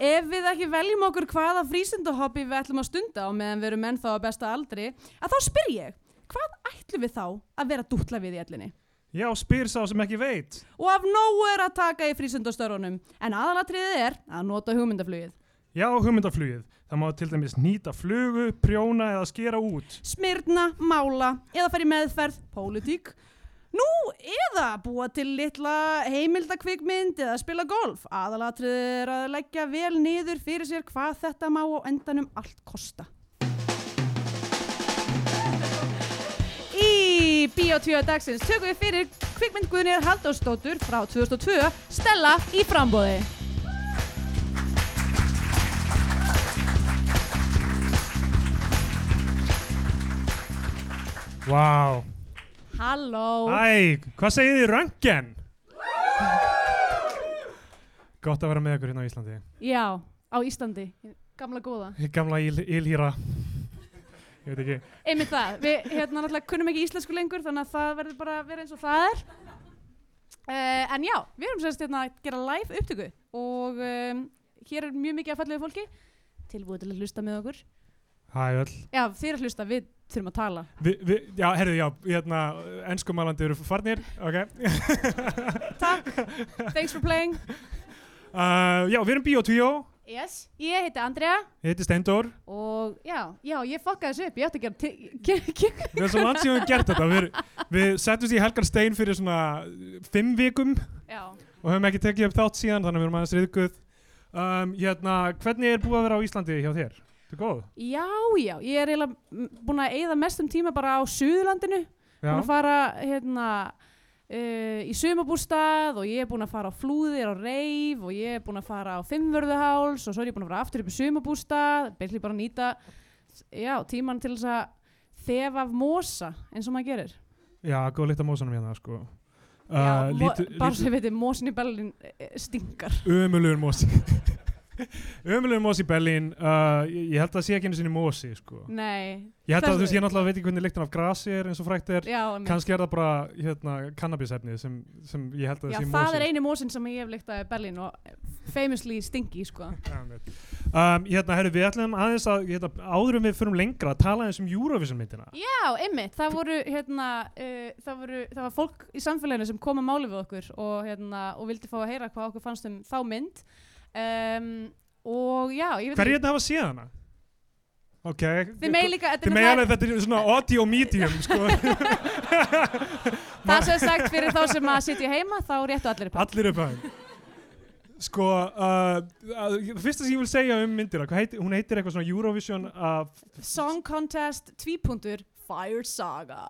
ef við ekki veljum okkur hvaða frístundahobby við ætlum að stunda á meðan við erum menn þá á besta aldri, að þá spyr ég, hvað ætlum við þá að vera dútla við í ellinni? Já, spyr sá sem ekki veit. Og af nógu er að taka í frístundastörunum, en aðalatriðið er að nota hugmyndaflugið. Já, hugmyndaflugið. Það má til dæmis nýta flugu, prjóna eða skera út. Smyrna, mála eða fara í meðferð, pólitík. Nú, eða búa til litla heimildakvikmynd eða spila golf. Aðalatriðið er að leggja vel niður fyrir sér hvað þetta má á endanum allt kosta. Í Bíotvíu dagsins tökum við fyrir kvikmynd Guðnir Halldórsdóttur frá 2002, Stella í frambóði. Vá. Halló. Æ, hvað segir þið röngen? Gott að vera með ykkur hérna á Íslandi. Já, á Íslandi. Gamla góða. Gamla íl, ílhýra. Ég veit ekki. Einmitt það, við hérna náttúrulega kunnum ekki íslensku lengur þannig að það verður bara að vera eins og það er uh, En já, við erum sérst hérna að gera live upptöku og um, hér er mjög mikið að fallegu fólki tilbúið til að hlusta með okkur Hæ öll. Já, þið er að hlusta, við þurfum að tala Vi, vi, já, herðu, já, hérna, ennskumælandi eru farnir, ok. Takk, thanks for playing Uh, já, við erum Bíotvíó. Yes, ég heiti Andrea Ég heiti Steindór. og já, já, ég fokkaði þessu upp, ég ætti að gera Við erum svo langt sem við höfum gert þetta. Við, við settumst í Helgar Stein fyrir svona fimm vikum Já, og höfum ekki tekið upp þátt síðan, þannig að við erum aðeins riðguð. Um, hérna, hvernig er búið að vera á Íslandi hjá þér? Þetta er góð? já, já, ég er eiginlega búin að eyða mestum tíma bara á Suðurlandinu Já. búin að fara hérna uh, í sumabústað og ég er búin að fara á flúðir á reif og ég er búin að fara á fimmvörðuháls og svo er ég búin að fara aftur upp í sumabústað byrli bara að nýta já, tíman til þess að þefa af mosa eins og maður gerir Já, góð litt af mósanum hérna, sko. já, Uh, lítu, bara svo ég veit, mosin í Berlín eh, stingar Ömulugur mósi. Ömulugur mósi í Berlín. Uh, ég, held að það sé ekki einu sinni mósi, sko. nei, Ég held að þú ég náttúrulega veit ekki hvernig lyktin af grasi er eins og frækt er. já, einmitt. Kannski er það bara, hérna, kannabisefni sem, sem ég held að já það sé það mósi. er eini mosin sem ég hef líkt að Berlín og famously stingi sko. Um, hérna, herru, við ætlum aðeins að, hérna, áðurum við förum lengra, að tala eins um Eurovision myndina. Já, einmitt, það voru hérna, uh, það, voru, það var fólk í samfélaginu sem kom að máli við okkur og, hérna, og vildi fá að heyra hvað okkur fannst um þá mynd um, og já, Hver er hérna hafa séð hana? Ok. Þið megi líka, þetta Þið megi alveg, náttúrulega- þetta er svona audio medium, sko. það sem sagt fyrir þá sem að sitja heima, þá réttu allir upp á. Allir upp að. Sko, uh, uh, fyrsta sem ég vil segja um myndina, hvað heiti, hún heitir eitthvað svona Eurovision, uh, Song Contest, tvípuntur, Fire Saga.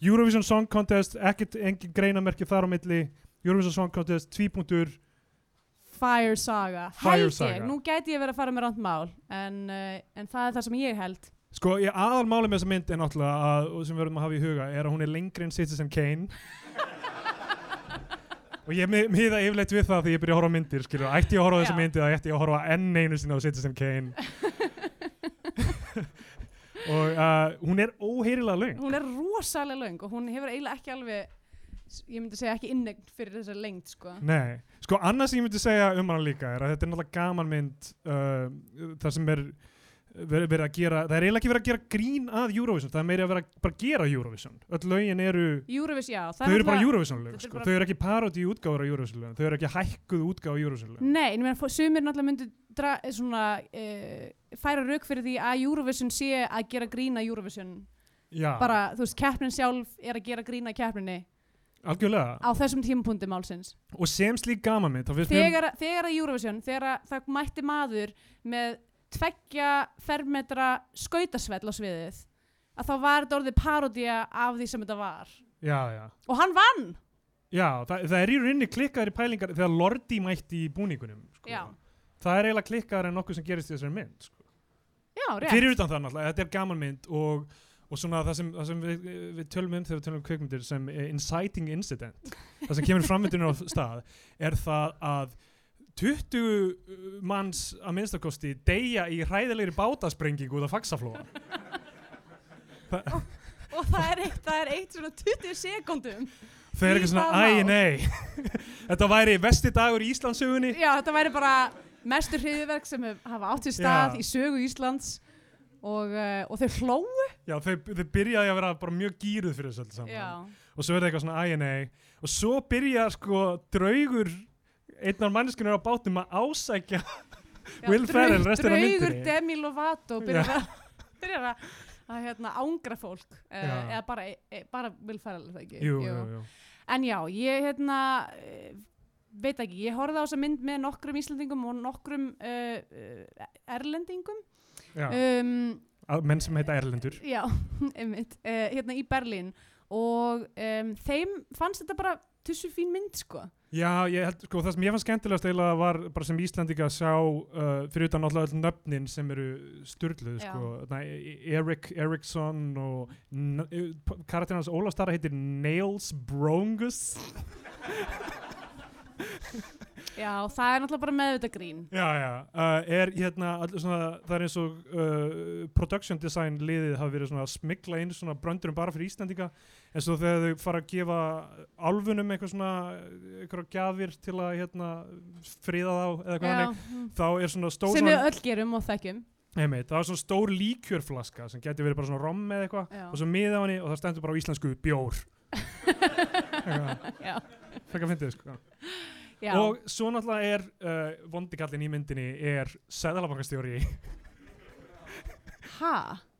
Eurovision Song Contest, ekkert engin greinamerki þar á milli, Eurovision Song Contest, tvípunktur, Fire Saga, Fire held Saga. ég, nú gæti ég verið að fara með ránt mál, en, uh, en það er það sem ég held. Sko, ég aðal máli með þessa mynd er náttúrulega að, og sem við verðum að hafa í huga, er að hún er lengri en Citizen Kane. og ég mi- miða yfirleitt við það þegar ég byrja að horfa á myndir, skilur, ætti ég að horfa á þessa Já. myndi eða ætti ég að horfa enn einu sinni á Citizen Kane. og uh, hún er óheyrilega löng. Hún er rosalega löng og hún hefur eiginlega ekki alveg, ég myndi segja ekki innegn fyrir þessa lengt, sko. Nei, sko annað sem ég myndi segja um hana líka er að þetta er náttúrulega gaman mynd uh, það sem er verið verið að gera, það er eiginlega ekki verið að gera grín að Eurovision, það er meira að vera bara að gera Eurovision öll lögin eru, Eurovision, já. þau eru bara Eurovision lög er sko. bara- þau eru ekki parodi útgáður á Eurovision lög þau eru ekki hækkuð útgáð á Eurovision lög Nei, en sumir náttúrulega myndu dra, svona, uh, færa rauk fyrir því að Eurovision sé að gera grína Eurovision. Já, Bara, þú veist, keppnin sjálf er að gera grína keppninni algjörlega á þessum tímapunkti málsins. og sem slík gaman mynd, þá finnst mér Þegar, þegar að Eurovision, þegar að það mætti maður með tveggja fermetra skautasvell á sviðið, að þá var þetta orðið parodía af því sem þetta var. já, já, Og hann vann! já það, það er í rauninni klikkaðir í pælingar þegar Lordi mætti í búningunum sko. Já, það er eiginlega klikkaðar en nokkuð sem gerist í þessari mynd sko. já, rétt. fyrir utan það náttúrulega, þetta er gaman mynd og, og svona það sem, það sem við, við tölum um þegar við tölum um kvikmyndir sem eh, inciting incident, það sem kemur framvindunum á stað, er það að 20 manns að minnstakosti deyja í hræðilegri bátasprengingu út af faxaflóa Og það er eitt, það er eitt svona 20 sekundum. þau er Í ekki svona, hvaða æ mál?" nei þetta væri vesti dagur í Íslandsugunni Já, þetta væri bara, mestu hriðverk sem hafa átt í stað Já. í sögu Íslands og, uh, og þau hlóu Já, þau, þau byrjaði að vera bara mjög gýruð fyrir þessu öllu saman. Já, og svo er það eitthvað svona INA og svo byrja sko draugur einn af manneskunum á bátnum að ásækja já, Will Ferrell, restina af draugur myndinni. Demi Lovato byrjar að, byrjar að, að hérna, ángra fólk uh, eða bara, e, bara Will Ferrell er það ekki? Jú, jú, jú. En já, ég hérna eh, veit ekki, ég horfði á þessa mynd með nokkrum Íslandingum og nokkrum uh, Erlendingum. Um, menn sem heita Erlendur. Já, einmitt uh, hérna í Berlín. Og um, þeim fannst þetta bara tussu fín mynd sko. Já, ég held, sko, það sem ég fann skemmtilegast eiginlega var bara sem Íslandinga að sjá uh, fyrir utan alltaf öll nöfnin sem eru styrluð, sko, Þarna, E- Erik Eriksson og karakterinn hans Ólaf Stara heitir Nails Brongus Já, það er náttúrulega bara meðvita grín. Já, já, uh, er hérna all- svona, það er eins og uh, production design liðið hafi verið svona að smigla inn svona bröndurum bara fyrir Íslandinga en svo þegar þau fara að gefa álfunum eitthvað svona eitthvað gjafir til að hérna fríða þá eða Já, hannig mm. þá er svona stór sem við öll gerum og þekkjum. Einmitt, það er svona stór líkjörflaska sem getur verið bara svona rom eða eitthvað og svo miða á henni og það stendur bara á íslensku bjór. Fekk að fyndið sko já. og svo náttúrulega er uh, vondikallin í myndinni er sæðalabankastjóri Ha?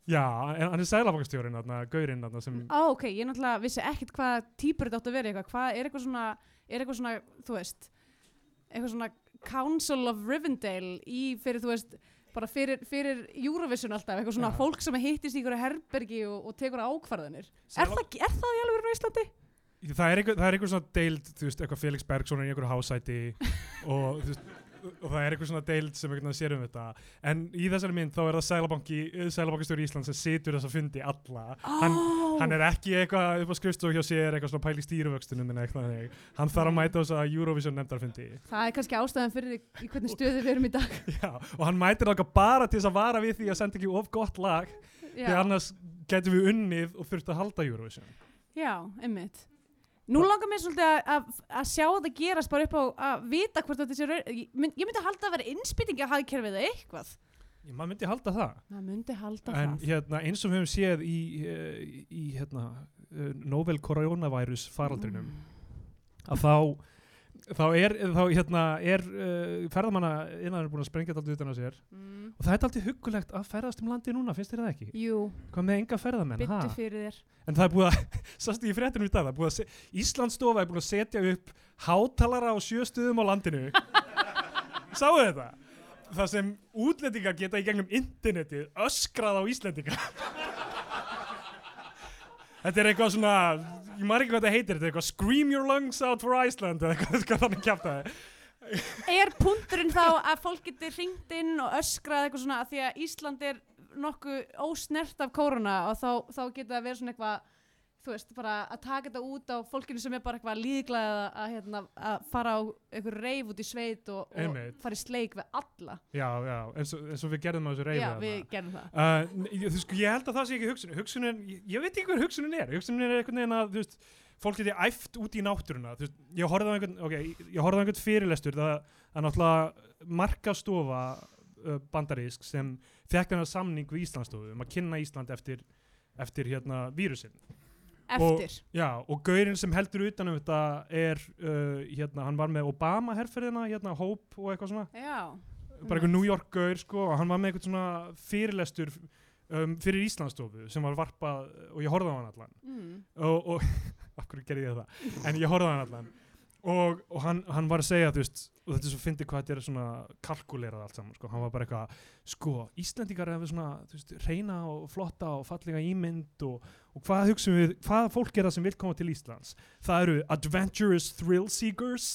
já, en hann er sæðalabankastjórin gaurinn sem Á, ok, ég náttúrulega vissi ekkit hvað típur þetta átt að vera eitthvað, hvað er eitthvað svona er eitthvað svona, þú veist eitthvað svona Council of Rivendale í fyrir, þú veist bara fyrir, fyrir Eurovision alltaf eitthvað svona Já. fólk sem hittist í ykkur herbergi og, og tekur ákvarðanir er Seðla- það, er það í alveg á Íslandi? Það er einhver, það er einhver svona deild þú veist, eitthvað Felix Bergsson er í einhverju hásæti og, þú veist, og það er einhver svona deild sem einhvern veginn sér um þetta. En í þessari mynd þá er það sælabanki sælabankastjóri Ísland sem situr þess að fundi alla. Hann, oh, hann er ekki eitthvað upp á skrifstofu hjá sér eitthvað svona pæli stýruvöxtunum en eitthvað hann þarf að mæta þess að Eurovision nefndarfundi. Það er kannski ástæðan fyrir í hvernig stöðu við erum í dag. Já, og hann mætir okkar bara til þess að vara við því að senda ekki of gott lag því annars getum við unnið og þurft að halda Eurovision. Já einmitt Nú langar mér svolítið að, að, að sjá þetta gerast bara upp á að vita hvort þetta sé raun- ég, mynd, ég myndi að halda að vera innspýtingi að hagkerfið eða eitthvað. Ég, maður myndi halda það. Það myndi halda en það. hérna, eins og við höfum séð í, eh, í hérna, eh, novel coronavirus faraldrinum Mm. að þá þá er, þá, hérna, er uh, ferðamanna innan er búin að sprengja þetta alltaf utan á sér Mm. og það er alltaf huggulegt að ferðast um landi núna, finnst þér það ekki? Jú, Hvað með enga ferðamenn? byttu fyrir þér En það er búið að, sástu í fréttinum í dag, það er búið að, Íslandsstofa er búið að setja upp hátalara á sjö stöðum á landinu. Sáu þetta? Það sem útlendingar geta í gegnum internetið öskrað á Íslendinga. Þetta er eitthvað svona, ég maður ekki hvað þetta heitir, þetta er eitthvað Scream your lungs out for Iceland eða eitthvað, þannig kjátt það. Er punkturinn þá að fólk getur ringt inn og öskrað eitthvað svona að því að Ísland er nokkuð ósnert af kóruna og þá, þá getur það verið svona eitthvað þú veist, bara að taka þetta út á fólkinu sem er bara eitthvað líklega að, að, hérna, að fara á einhver reif út í sveit og, og fara í sleik við alla. Já, já, eins og, eins og við gerðum á þessu reyfi. Já, við gerðum það. Uh, ég, þú sko, ég held að það sé ekki hugsunin hugsunin, ég, ég veit ekki hver hugsunin er. Hugsunin er einhvern veginn að, þú veist, fólk geti æft út í náttúruna, þú veist, ég horfði á einhvern ok, ég horfði á einhvern fyrirlestur það er náttúrulega markastofa uh, bandarísk sem fekk hennar samning við Íslandsstofu um að kynna Ísland eftir, eftir hérna vírusinn Eftir. Já, og gaurinn sem heldur utan um þetta er, uh, hérna, hann var með Obama herferðina, hérna, Hope og eitthvað svona. Já, bara einhver New York gaur sko og hann var með eitthvað svona fyrirlestur um, fyrir Íslandsstofu sem var varpað og ég horfði á hann allan. Mm. og, og af hverju gerði ég það? En ég horfði á hann allan og, og hann, hann var að segja þú veist og þetta er svo fyndið hvað þetta er svona kalkulerað allt saman sko, hann var bara eitthvað sko, Íslandingar er svona, þú veist, reyna og flotta og fallega ímynd og, og hvað hugsaum við, hvaða fólk er það sem vil koma til Íslands? Það eru adventurous thrill seekers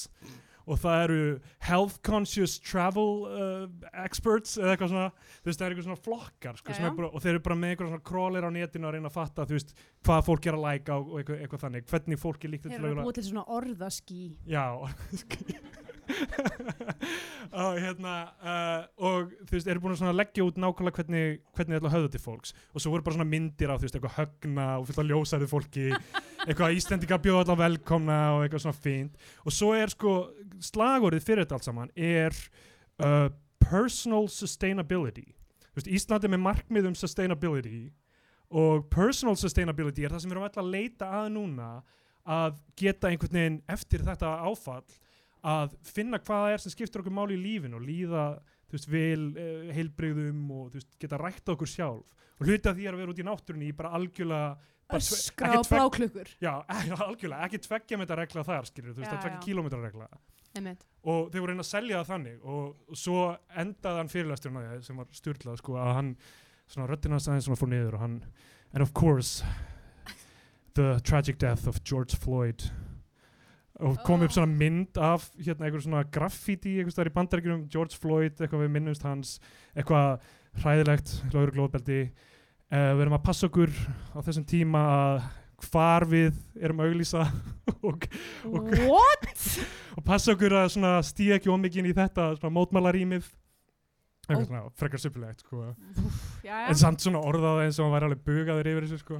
og það eru health conscious travel uh, experts eða eitthvað svona, þú veist, það eru eitthvað svona flokkar sko, Já, já. er bara, og þeir eru bara með eitthvað svona crawler á netinu að reyna að fatta, þú veist, hvað fólk er að læka og, og eitthvað, eitthvað þannig, hvernig fólk er líkt Þeir til eru að að búa til svona orðaský Já og hérna uh, og þú veist, eru búin að leggja út nákvæmlega hvernig, hvernig ætla að höfða til fólks. Og svo voru bara svona myndir á þú veist, eitthvað högna og fullt af ljósæðu fólki. Eitthvað Íslendinga bjóða allar velkomna og eitthvað svona fínt. Og svo er sko slagorðið fyrir þetta allt saman er uh, personal sustainability. Þú veist, Ísland er með markmið um sustainability og personal sustainability er það sem við erum alltaf að leita að núna að geta einhvern veginn eftir þetta áfall að finna hvað það er sem skiptir okkur máli í lífinu og líða þú veist, vel uh, heilbrigðum og þú veist, geta rækta okkur sjálf og hluti af því er að vera út í náttúrunni í bara algjörlega öskra tvegg- bláklukkur Já, algjörlega, ekki tveggja metra regla þar, skilur, þú veist, það er tveggja já. kílómetra regla Einmitt. og þeir voru reyna að selja það þannig og, og svo endaði hann fyrirlæsturinn að því sem var styrlað, sko, að hann svona röddina hans aðeins svona fór niður og hann and of course the tragic death of George Floyd og kom upp Oh. svona mynd af hérna einhver svona graffiti einhvers þar í bandarækjunum George Floyd, eitthvað við minnumst hans eitthvað hræðilegt lögur glóðbeldi uh, við erum að passa okkur á þessum tíma að hvar við erum að auglýsa og, Og- og passa okkur að svona stíða ekki ómikinn í þetta svona mótmálarýmið eitthvað svona frekar suppilegt sko. En samt svona orðað eins og hann væri alveg bugaður yfir þessu sko.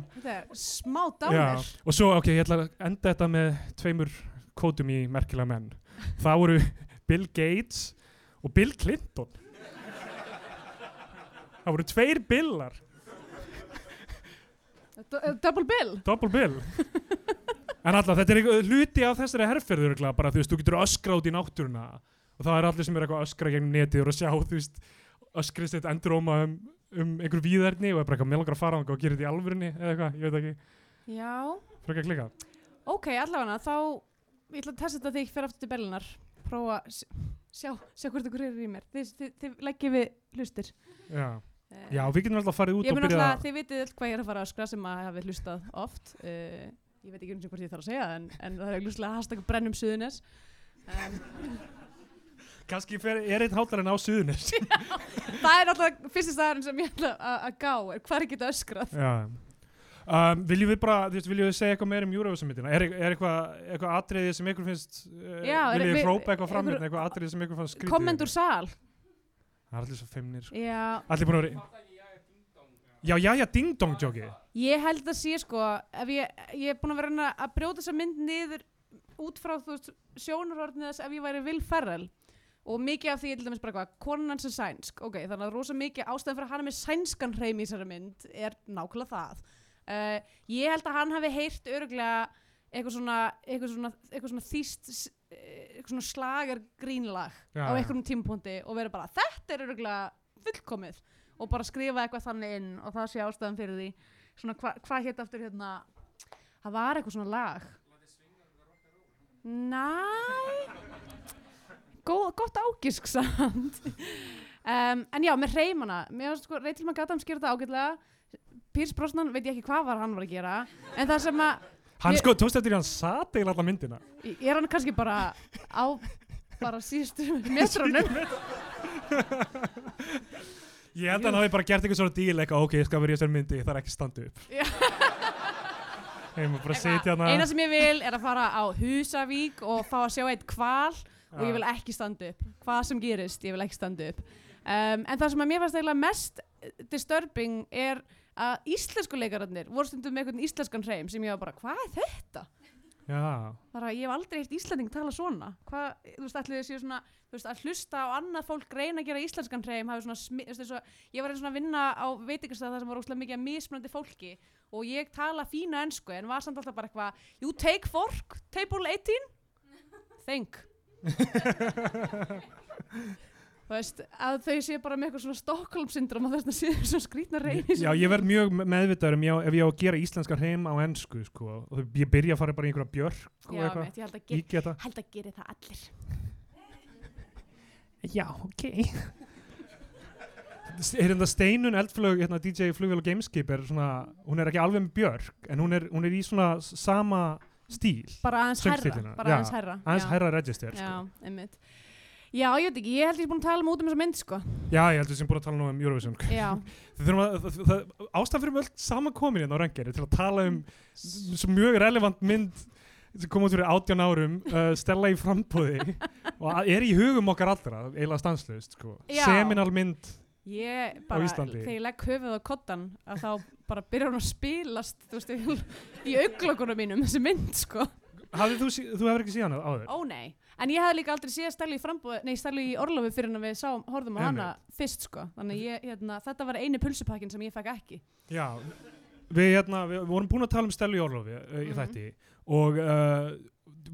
smá dánir. og svo ok, ég ætla að enda þetta með tveimur kótum í merkilega menn. Það voru Bill Gates og Bill Clinton. Það voru tveir billar. Double bill. double bill. En alltaf þetta er eitthvað hluti af þessari herrferð örugglega, bara þú veist, þú getur öskra út í náttúruna. Og það er allir sem er eitthvað að öskra gegn netið og að sjá, þú veist, öskrist þetta enduróma um, um einhver víðerni og er bara eitthvað meðlangar að fara á og gera þetta í alvörinni eða eitthvað, ég veit ekki, Já. frekar klika Ok, allavega þá, ég ætla að testa þetta þegar ég fer aftur til Berlinar. Prófa að sjá, sjá hvort ykkur er í mér. Þið, þið, þið leggjum við hlustir. já. Eh, já, við getum alltaf farið út Ég og mun byrja alltaf, þið vitið öll hvað ég er að fara að öskra sem að hafi hlustað oft. Uh, ég veit ekki eins og hvort ég þarf að segja en, en það er hlustlega hashtag brennum suðunes. Um, kannski fer, er einn hátalarinn á suðunis það er alltaf fyrsti staðarinn sem ég ætla að að gá, er hvað er ekki að öskrað. já Um, viljum við bara, þú veist, viljum við segja eitthvað meira um Eurovision-myndina? Er, er eitthvað, eitthvað atriði sem ykkur finnst, uh, Já, er- viljum við hrópa eitthvað fram hérna, eitthvað atriði sem ykkur fannst skrítið? Komment úr sal. Það er allir svo feimnir, sko. Já, Allir búin að vera Já, já, já, ding dong jóki Ég held að sé sko, ef ég, ég er búin að vera að að brjóta þessa mynd niður út frá þú veist sjónarhornið þess ef ég væri Will Ferrell og mikið af því er til dæmis bara hvað, konan er sænsk, ok, þannig að rosa mikið ástæðan fyrir að hann er með sænskan hreim í þessari mynd er nákvæmlega það. Uh, ég held að hann hafi heyrt öruglega eitthvað svona, eitthvað svona, eitthvað svona þýst, eh, eitthvað svona slagar grínlag Já, á einhverjum tímapunkti og verið bara, þetta er öruglega fullkomið. Og bara skrifa eitthvað þannig inn og það sé ástæðan fyrir því. Svona hva, hvað hétt aftur hérna? Það var eitthvað svona lag. Næ gott ágisk samt. Um, en já, með reymana mér finnst sko, Rachel McAdams Pierce Brosnan, veit ég ekki hvað var hann var að gera en það sem að, Hann Ég- sko, tókst eftir hann sat eða alla myndina. Er hann kannski bara á bara síðustu metrunum? Ég held að hann hafi bara gert eitthvað svona díl eitthvað, ok, ég skal vera í þessari myndi, það er ekki standa upp. Já. Ég má bara sitja hana eina sem ég vil er að fara á Húsavík og fá að sjá eitt kval og ég vil ekki standa upp. Hvað sem gerist, ég vil ekki standa upp. Um, en það sem að mér fannst eiginlega mest disturbing er að íslensku leikararnir voru stundum með einhvern íslenskan hreim sem ég var bara, hvað er þetta? Já, bara ég hef aldrei heilt Íslanding tala svona. Hvað, þú veist, allir þessi svona veist, að hlusta á annað fólk reyna að gera íslenskan hreim hafi svona, smi- veist, og, ég var eins svona að vinna á veitingastæða þar sem var óslega mikið af mismunandi fólki og ég tala fína ensku en var samt alltaf bara eitthvað you take fork, table 18 think veist, að þau séu bara með eitthvað svona Stockholm syndrom og þess að séu svona skrýtna reyni Já, ég verð mjög meðvitaður um ef ég á að gera íslenskan heim á ennsku sko, og ég byrja að fara bara í einhverja björk og Já, eitthvað, veit, ég held að, ger, ígeta held að geri það allir. Já, ok. Er þetta steinun eldflög, hérna DJ Flugvél og Gameskip er svona, hún er ekki alveg með björk en hún er, hún er í svona sama stíl, bara aðeins herra, aðeins herra register Já, sko. einmitt. Já, ég veit ekki, ég held ég er búin að tala um út um þessa mynd, sko. Já, ég heldur sem búin að tala um Eurovision að, það, ástæð fyrir öll saman komin hérna á rengeri til að tala um svo mjög relevant mynd sem kom út fyrir 18 árum uh, Stella í frambúði og að- er í hugum okkar allra eiginlega stanslust sko. Já. seminal mynd ég bara, þegar ég legg höfuð á kottan, að þá bara byrjar hún að spilast, þú veist, í- í auglökunum mínum, þessi mynd, sko. Hafði þú, þú hefur ekki síðan áður? Ó nei, en ég hafði líka aldrei séð Stellu í frambúð, nei Stellu í Orlofi fyrir en við sáum, horfðum á hana fyrst sko. Þannig ég, hérna, þetta var eini pulsupakkin sem ég fekk ekki. Já, við, hérna, við vorum búin að tala um Stellu í Orlofi uh, í Mhm. þætti og uh,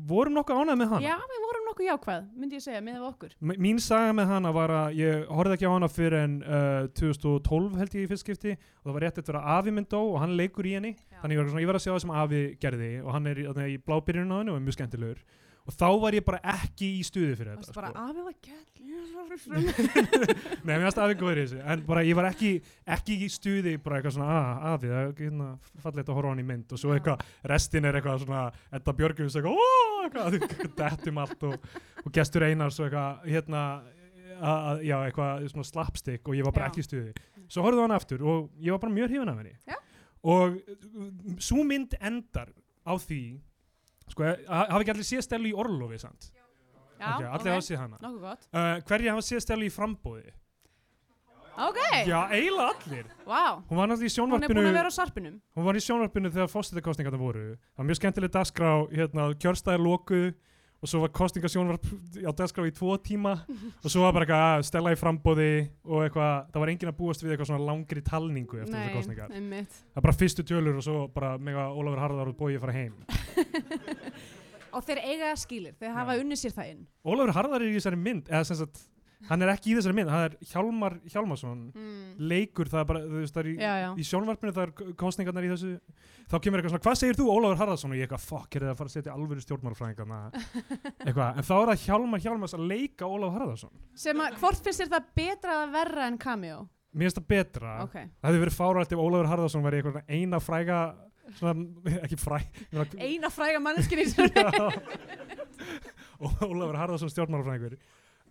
vorum nokkuð ánægð með hana. Já, við vorum nokkuð jákvæð, myndi ég segja, með okkur. M- Mín saga með hana var að ég horfði ekki á hana fyrir en uh, 2012 held ég í fyrst skipti. Og það var rétt eftir að Afi minn dó og hann leikur í henni. Já. þannig ég var, svona, ég var að sjá það sem Afi gerði. Og hann er í, í henni og er mjög skemmtilegur og þá var ég bara ekki í stuði fyrir þetta bara, sko. afi var gæll Nei, mér finnst Afi góður í þessu en bara ég var ekki, ekki í stuði bara eitthvað svona, að Afi, það er hérna, að horfa á hann í mynd. Og svo eitthvað, restin er eitthvað svona, Edda Björgjum eitthvað, ó, eitthvað, dettum allt og, og gestur Einars og eitthvað, hérna að, að- já, eitthvað svona slapstick og ég var bara Já. ekki í stuði. Svo horfðu hann aftur og ég var bara mjög hrifin af henni. Já. og svo mynd endar á því sko, ha- hafa ekki allir séð stelu í Orlofi sant? Já, Ok, allir hafa séð hana. Nokkuð gott. Uh, hverja hafa séð stelu í frambóði? Ok, Já, eiginlega allir. Vá. Hún var náttúrulega í Hún er sjónvarpinu búin að vera á sarpinum. Hún var í sjónvarpinu þegar fósitakostningarna voru. Það var mjög skemmtileg dagskrá hérna, kjörstæðir lokuð og svo var kostningasjónvarp á dagskrá í tvo tíma. Og svo var bara eitthvað að stella í frambóði og eitthvað, það var enginn að búast við eitthvað svona langri talningu eftir þessar kostningar einmitt. Það er bara fyrstu tölur og svo bara mega Ólafur Harðar og bóið fara heim. Og þeir eiga skilir, þeir hafa Já. unnið sér það inn. Ólafur Harðar er í þessari mynd eða sem sagt, hann er ekki í þessari mynd það er Hjálmar Hjálmarsson. Mm. leikur það er bara, þú veist, það er í, Já, já. í sjónvarpinu það er kostningarnar í þessu. Þá kemur eitthvað svona, hvað segir þú Ólafur Harðarsson og ég eitthvað, fokk, er það að fara að setja alvöru stjórnmálfræðingarna eitthvað, en þá er það Hjálmar Hjálmars að leika Ólafur Harðarsson Sem að, hvort finnst þér það betra eða verra en cameo? mér finnst það betra, Ok. Það hefði verið fárætt ef Ólafur Harðarsson væri eina fræga svona, ekki fræ Eina fræga manneskinn í þessu Já. og Ólafur Harðarsson stjórnmálfræðingur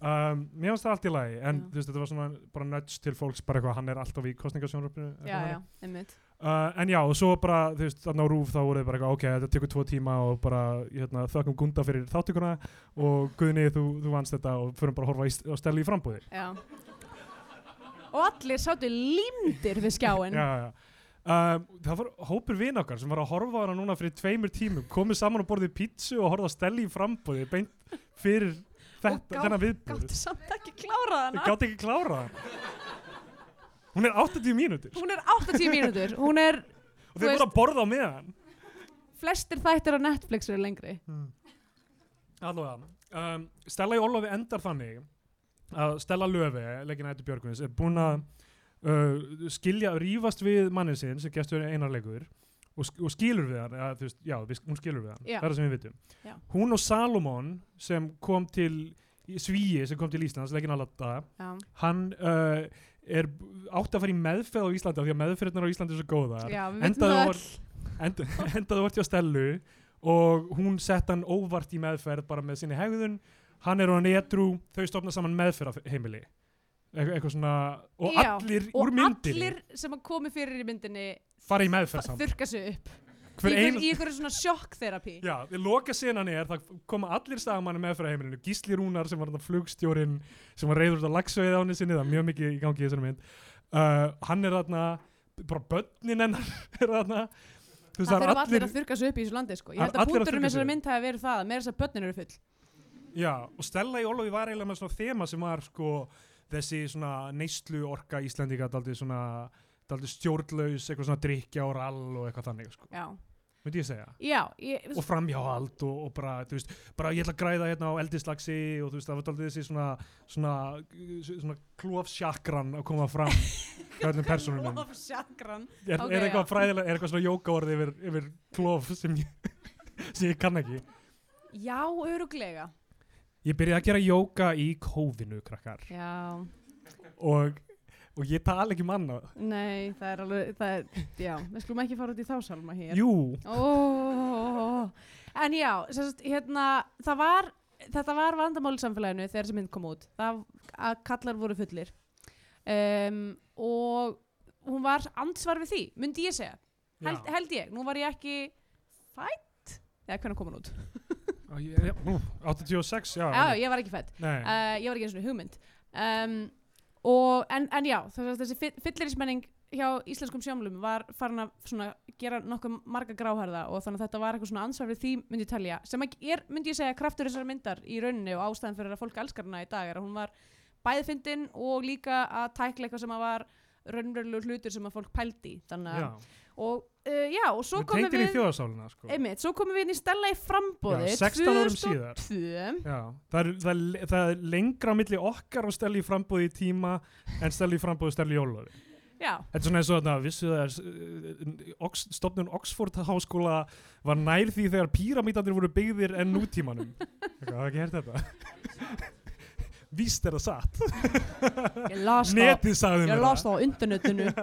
um, mér finnst það allt í lagi en Já. þú veist, þetta var svona bara nudge til fólks bara eitthvað, hann er alltaf í kostningasjónvarpinu eitthvað Já, já, einmitt Uh, en já, og svo bara, þú veist, þarna á Rúf þá voruð bara eitthvað, ok, þetta tekur tvo tíma og bara, hérna, þökkum Gunda fyrir þáttökuna og Guðni, þú, þú vannst þetta og förum bara að horfa á steli í frambúði. Já Og allir sátu límdir við skjáin Já, já. Um, það var hópur vin okkar sem var að horfa á hana núna fyrir tveimur tímum, komið saman og borðið pítsu og horfað á steli í frambúði beint fyrir þetta, gá- þennan viðbúð. Gáttu samt ekki klárað Þau hana gátt ekki klára það. Hún er 80 mínútur Hún er 80 mínútur Hún er, og veist- voru að borða á meðan. flestir þættir á Netflix eru lengri Allavega, um, Stella í Ólofi endar þannig að Stella Löfi, leggina Ættu Björgvins, er búin að uh, skilja, rífast við mannin sinn sem gestur einarleikur og, og skilur við hann, þú veist, já, við, hún skilur við hann, Já. það er það sem við vitum. Já. Hún og Salomon sem kom til, Svíi sem kom til Íslands, leggina Latta, Já, hann uh, er átti að fara í meðferð á Íslandi af því að meðferðnar á Íslandi er svo góðar. já við veitum End, endaði vart hjá Stellu og hún sett hann óvart í meðferð bara með sinni hegðun hann er hann edru, þau stofna saman meðferð heimili Eitthvað, svona, og Já, allir Og úr myndinni allir sem að komi fyrir í myndinni fara í meðferð saman þurka sig upp. Í, ein, einhverju svona sjokkterapi já, loka senan er það koma allir saman í meðferð heimilinu Gísli Rúnar sem var flugstjórin sem var reyður út á lagsveið á henni sinni það er mjög mikið í gangi í þessari mynd. Uh, hann er þarna bara börnin hennar er þarna. Það er allir allir að þurka sig upp í þessu landi sko. Ég held að með sig þessari mynd hafi verið það að meira þess að börnin eru full. Já, og Stella í Ólofi var eiginlega með svona þema sem var sko þessi svona neyslu orka Íslendinga daldið svona daldið stjórnlaus, eitthvað svona drikja og rall og eitthvað þannig sko, Já, myndi ég segja. Já ég, og framhjáhald og, og bara, þú veist bara ég ætla að græða hérna á eldislagsi og þú veist, það var daldið þessi svona svona, svona klófsjakran að koma fram hjá öllum personunum Of sjagran er, Ok, er eitthvað fræðilega, er eitthvað svona jókaorð yfir, yfir klóf sem ég, sem ég kann ekki? Já, öruglega Ég byrjaði að gera jóka í kófinu, krakkar. Já, og, og ég tala ekki manna nei, það er alveg það er, Já, við skulum ekki fara út í þá salma hér. Jú, Ó, En já, sagt, hérna, það var þetta var vandamál í samfélaginu þegar þessi mynd kom út. Það að kallar voru fullir. Um, og hún var ansvar við því, myndi ég segja. Held, held ég, nú var ég ekki fætt, eða hvernig kom hún út. Á, ég- já, ú, 86, já já, ég var ekki fætt uh, ég var ekki eins og hugmynd. Um, og, en, en já, þessi fyllirismenning hjá íslenskum sjómlum var farin að gera nokkuð marga gráhærða og þannig að þetta var eitthvað svona ansvar við því myndi ég telja, sem er, myndi ég segja kraftur þessar myndar í rauninni og ástæðan fyrir að fólk elskar hana í dag er að hún var bæðfindin og líka að tækla eitthvað sem að var raunverulegu hlutur sem að fólk pældi þannig að og uh, já, og svo komum í við sko. einmitt, svo komum við inn í Stella í frambóði Já, 16 árum síðar. 2002 Já, það er, það, er, það er lengra á milli okkar og steli í frambúði í tíma en steli í frambúði steli í Jólafi. já, Þetta er svona eins og þarna, vissu það er Ox, stofnun Oxford háskóla var nær því þegar píramítandir voru byggðir en nútímanum. Það ekki hert þetta? Víst er það satt. ég las það ég las það. á internetinu.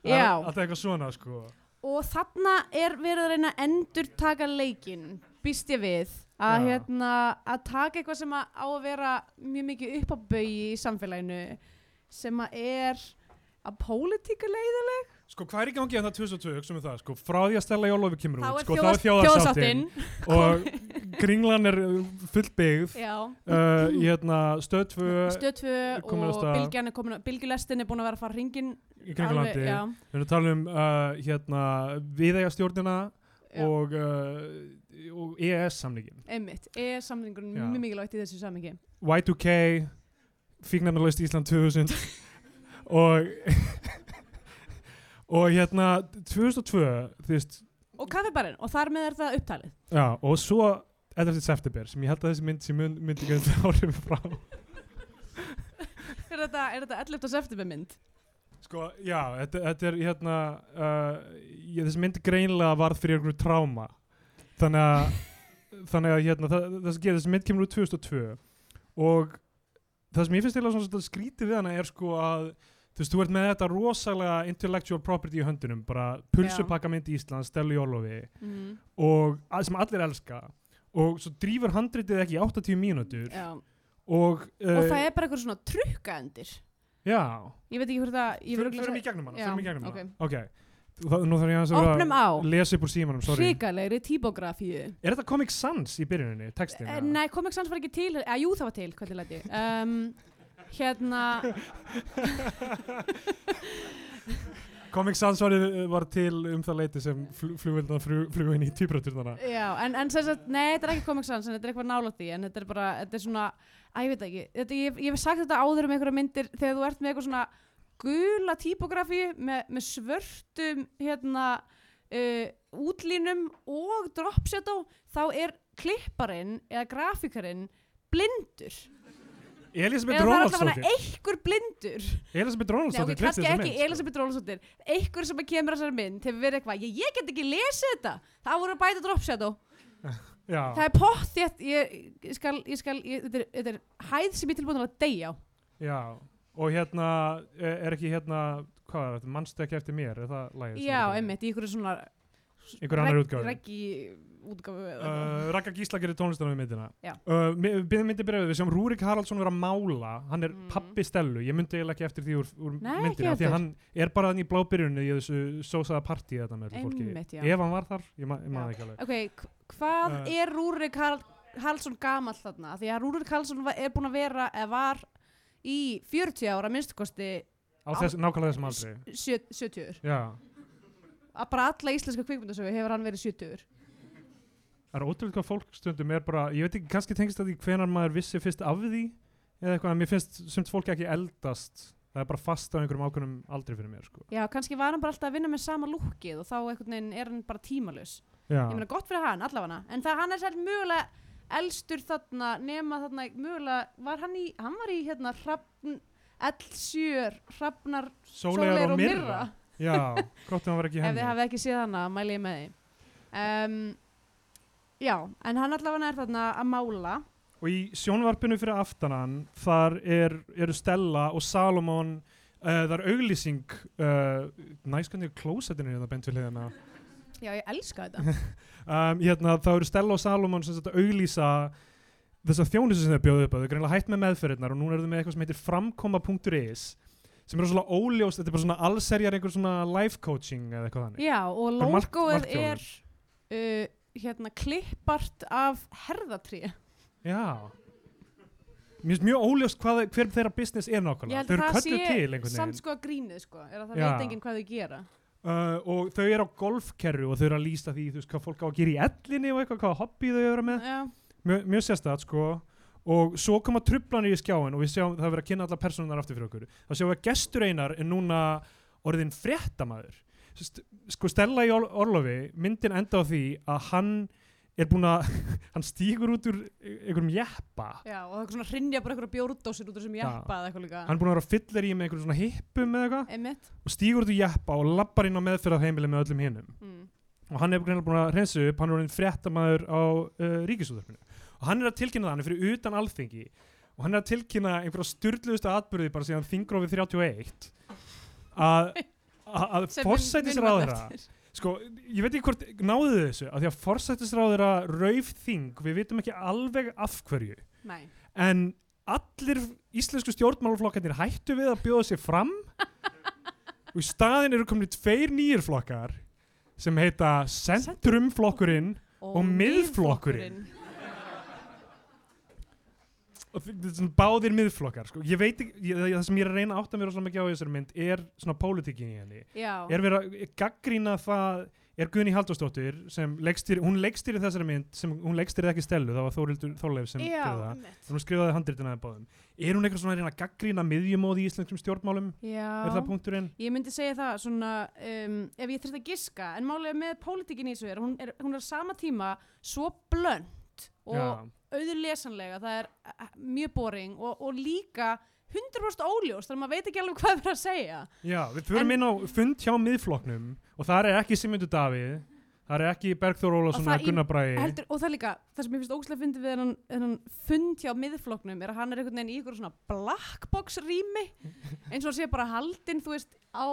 Er alltaf eitthvað svona sko. og þarna er verið að reyna að endur taka leikin býst ég við að, hérna, að taka eitthvað sem að á að vera mjög mikið upp á baugi í samfélaginu sem að er að pólitíka leiðileg Sko hvað er í gangi það 2002, hugsa um það, sko, frá því að Stella Jólofi kemur út, sko, þá er þjóðasáttin og Kringlan er fullbyggð já, uh, í hérna stöð 2 stöð 2 komin af og stað. bylgjan er komin að- bylgjulestin er búin að vera að fara hringin í Kringlandi. já, Við erum að tala um uh, hérna já, og, uh, og EES samningin. einmitt, er mjög mikilvægt í þessu samingi Y2K, Fíknarnalaust Ísland 2000 og og hérna 2002, þú veist, og kaffibarinn, og þar með er það upptalið já, og svo 11. september sem ég held að þessi mynd sem mynd, myndi ekki áhrif frá er þetta, er þetta 11. september mynd? Sko, já, þetta, þetta er hérna uh, ég, þessi mynd greinilega varð fyrir einhverju tráma þannig að þannig að hérna, það, það sem gerir þessi mynd kemur úr 2002 og það sem ég finnst svona svolítið skrítið við hana er sko að þú veist, þú ert með þetta rosalega intellectual property í höndunum, bara pulsupakka mynd í Íslands, Stellu Jólofi Mm. og að, sem allir elska og svo drífur handritið ekki í 80 mínútur og, uh, og það er bara eitthvað svona trukkaendir. Já, ég veit ekki hvort það förum í gegnum hana, í gegnum ok. hana. Ok, Það, nú þarf ég að að lesa upp úr símanum, sorry. Hrikalegri típografíu. Er þetta Comic Sans í byrjuninni, textin? Eh, Nei, Comic Sans var ekki til, eða jú það var til, um, Hérna, Comic Sans var, var til um það leiti sem fl flugvildana flugu inn í týpraturnana já, en, en sem sagt, nei, þetta er ekki Comic Sans, en þetta er eitthvað nálægt því, en þetta er bara, þetta er svona, að ég veit ekki, þetta, ég, ég hef sagt þetta áður um einhverja myndir þegar þú ert með eitthvað svona gula típografíu með, með svörtum, hérna, uh, útlínum og dropshadow, þá er klipparinn eða grafíkarinn blindur. Elisabeth Ronaldsdóttir. einhver blindur. Elisabeth Nei, Ronaldsdóttir ok, klipti kannski þessa ekki mynd. Elisabeth Rólasóttir einhver sem kemur að þessari mynd hefur verið eitthvað, ég, ég get ekki lesið þetta. Það voru að bæta dropshadow Já, það er pottþétt ég, ég skal, ég skal ég, þetta, er, þetta er hæð sem ég tilbúin að deyja á. Já Og hérna, er ekki hérna Hvað er þetta, mannstu ekki eftir mér, er það lagið? sem já, einmitt, í einhverju svona Einhver annar útgáfu reggi útgáfu eða Uh. Raka Gísla gerir tónlistunum við myndina. Uh, myndi byrjaði við sem Rúrik Haraldsson vera að mála. Hann er Mm. pappi Stellu. Ég myndi eiginlega ekki eftir því úr, úr Nei, myndina Því hann er bara þannig í blábyrjunni í þessu sósaða partí þetta með fólki. Ef hann var þar, ég, ma ég maður ekki alveg. Ok, hvað Uh. er Rúrik Karl, Karlsson gamall þarna? Því að Rúrik Karlsson va- er búin að vera eða var í 40 ára minnstukosti Á þess, nákvæmlega þessum aldrei sjö- 70 Já, að bara alla íslenska kvikmyndasögu hefur hann verið 70 það er ótrúlega hvað fólk stundum er bara Ég veit ekki, kannski tengist það því hvenar maður vissi fyrst af því Eða eitthvað, en mér finnst sumt fólk ekki eldast Það er bara fast á einhverjum ákveðnum aldrei fyrir mér sko. Já, kannski var hann bara alltaf að vinna með sama lúkið og þá er hann bara tímalus. Já, Ég meina gott fyrir hann, allavega. En það hann er sætt mögulega elstur þarna, nema þarna mögulega, var hann í, hann var í hérna hrafn, L7, hrafnar, Sóleyjar og Mirra Já, gott að hann var ekki í Ef henni þið hafið ekki séð hana, mæli ég með því. Um, já, en hann allavega er þarna að mála. Og í sjónvarpinu fyrir aftanan þar er, eru Stella og Salomon uh, það er auglýsing uh, næskandi klósettinu hérna bent við hliðina Já, ég elska þetta. um, hérna, þá eru Stella og Salomon sem þetta auglýsa þess að þjónusu sem þau bjóðu upp á þau er greinlega hægt með meðferðirnar og nú eru þau með eitthvað sem heitir framkoma.is sem eru svona óljóst, þetta er bara svona allserjar einhver svona life coaching eða eitthvað þannig. Já, og Bara mark- logoið er uh, hérna klippart af herðatrí. Já. Mér finnst mjög óljóst hvað, hver þeirra business er Ég nákvæmlega held þau að eru það kölluð sé til einhvern samt veginn sko að grínið sko, er að það Já. veit enginn hvað þau gera. uh, og þau eru á golfkerru og þau eru að lýsa því þú veist hvað fólk á að gera í ellinni og eitthvað hvað hobby þau eru með. Já, mjög, mjög sérstætt sko og svo koma trublanir í skjáin og við sjáum það er verið að kynna allar personunar aftur fyrir okkur. Þá sjáum við að gestur einar er núna orðin fréttamaður. Sko Stella í Or Orlofi myndin enda á því að hann er búin að hann stígur út úr einhverjum jeppa. Já, og það er svona hrinja bara eitthvað bjórdósir út úr sem Já. jeppa eða eitthvað líka. hann er búin að vera fyllir í með einhverjum svona hippum eða eitthvað. Og stígur út úr jeppa og lappar inn á meðferðarheimili með öllum hinnum Mm. og hann er búin að reynsa upp hann er orðin fréttamaður á uh, ríkisúðarpinu og hann er að tilkynna er fyrir utan alþingi. Og hann er að tilkynna einhverja styrluðustu atbyrði bara síðan þingrófið 31 að að- forsætisráðara sko, ég veit ekki hvort náðu þessu, að því að forsætisráðara rauf þing, við vitum ekki alveg af hverju, Nei. en allir íslensku stjórnmálaflokkarnir hættu við að bjóða sér fram. Og í staðin eru komin tveir nýjir flokkar sem heita Centrumflokkurinn Og Miðflokkurinn. og svona báðir miðflokkar sko. ég veit ekki, ég, það sem ég er að reyna að átta mér á mikið á í þessari mynd er svona pólitíkin í henni Já. er verið að gaggrína það er Guðni Halldórsdóttir sem leikstýri, hún leikstýri þessari mynd sem hún leikstýri ekki Stellu, það var Þórildur Þorleif sem Já, gerði það, einmitt. hún skrifaði handritina þeim báðum er hún eitthvað svona að reyna að gaggrína miðjumóð í íslenskum stjórnmálum, Já. er það punkturinn? Ég myndi segja það svona, um, ef ég þurft að giska, en málega með pólitíkin í þessu er, hún er, hún er á sama tíma svo blönd og Já. Auður lesanlega, það er eh, mjög boring og, og líka 100% óljós, þannig að maður veit ekki alveg hvað það er að segja. Já, við förum En- inn á fund hjá miðflokknum og þar er ekki Simundur Davíð það er ekki Bergþór Ólafsson Og það Gunnar Bragi Heldur, og það er líka, það sem ég finnst ógæslega fyndið við hennan, hennan fund hjá miðfloknum er að hann er einhvern veginn í ykkur svona blackbox rými, eins og sé bara haldinn, þú veist, á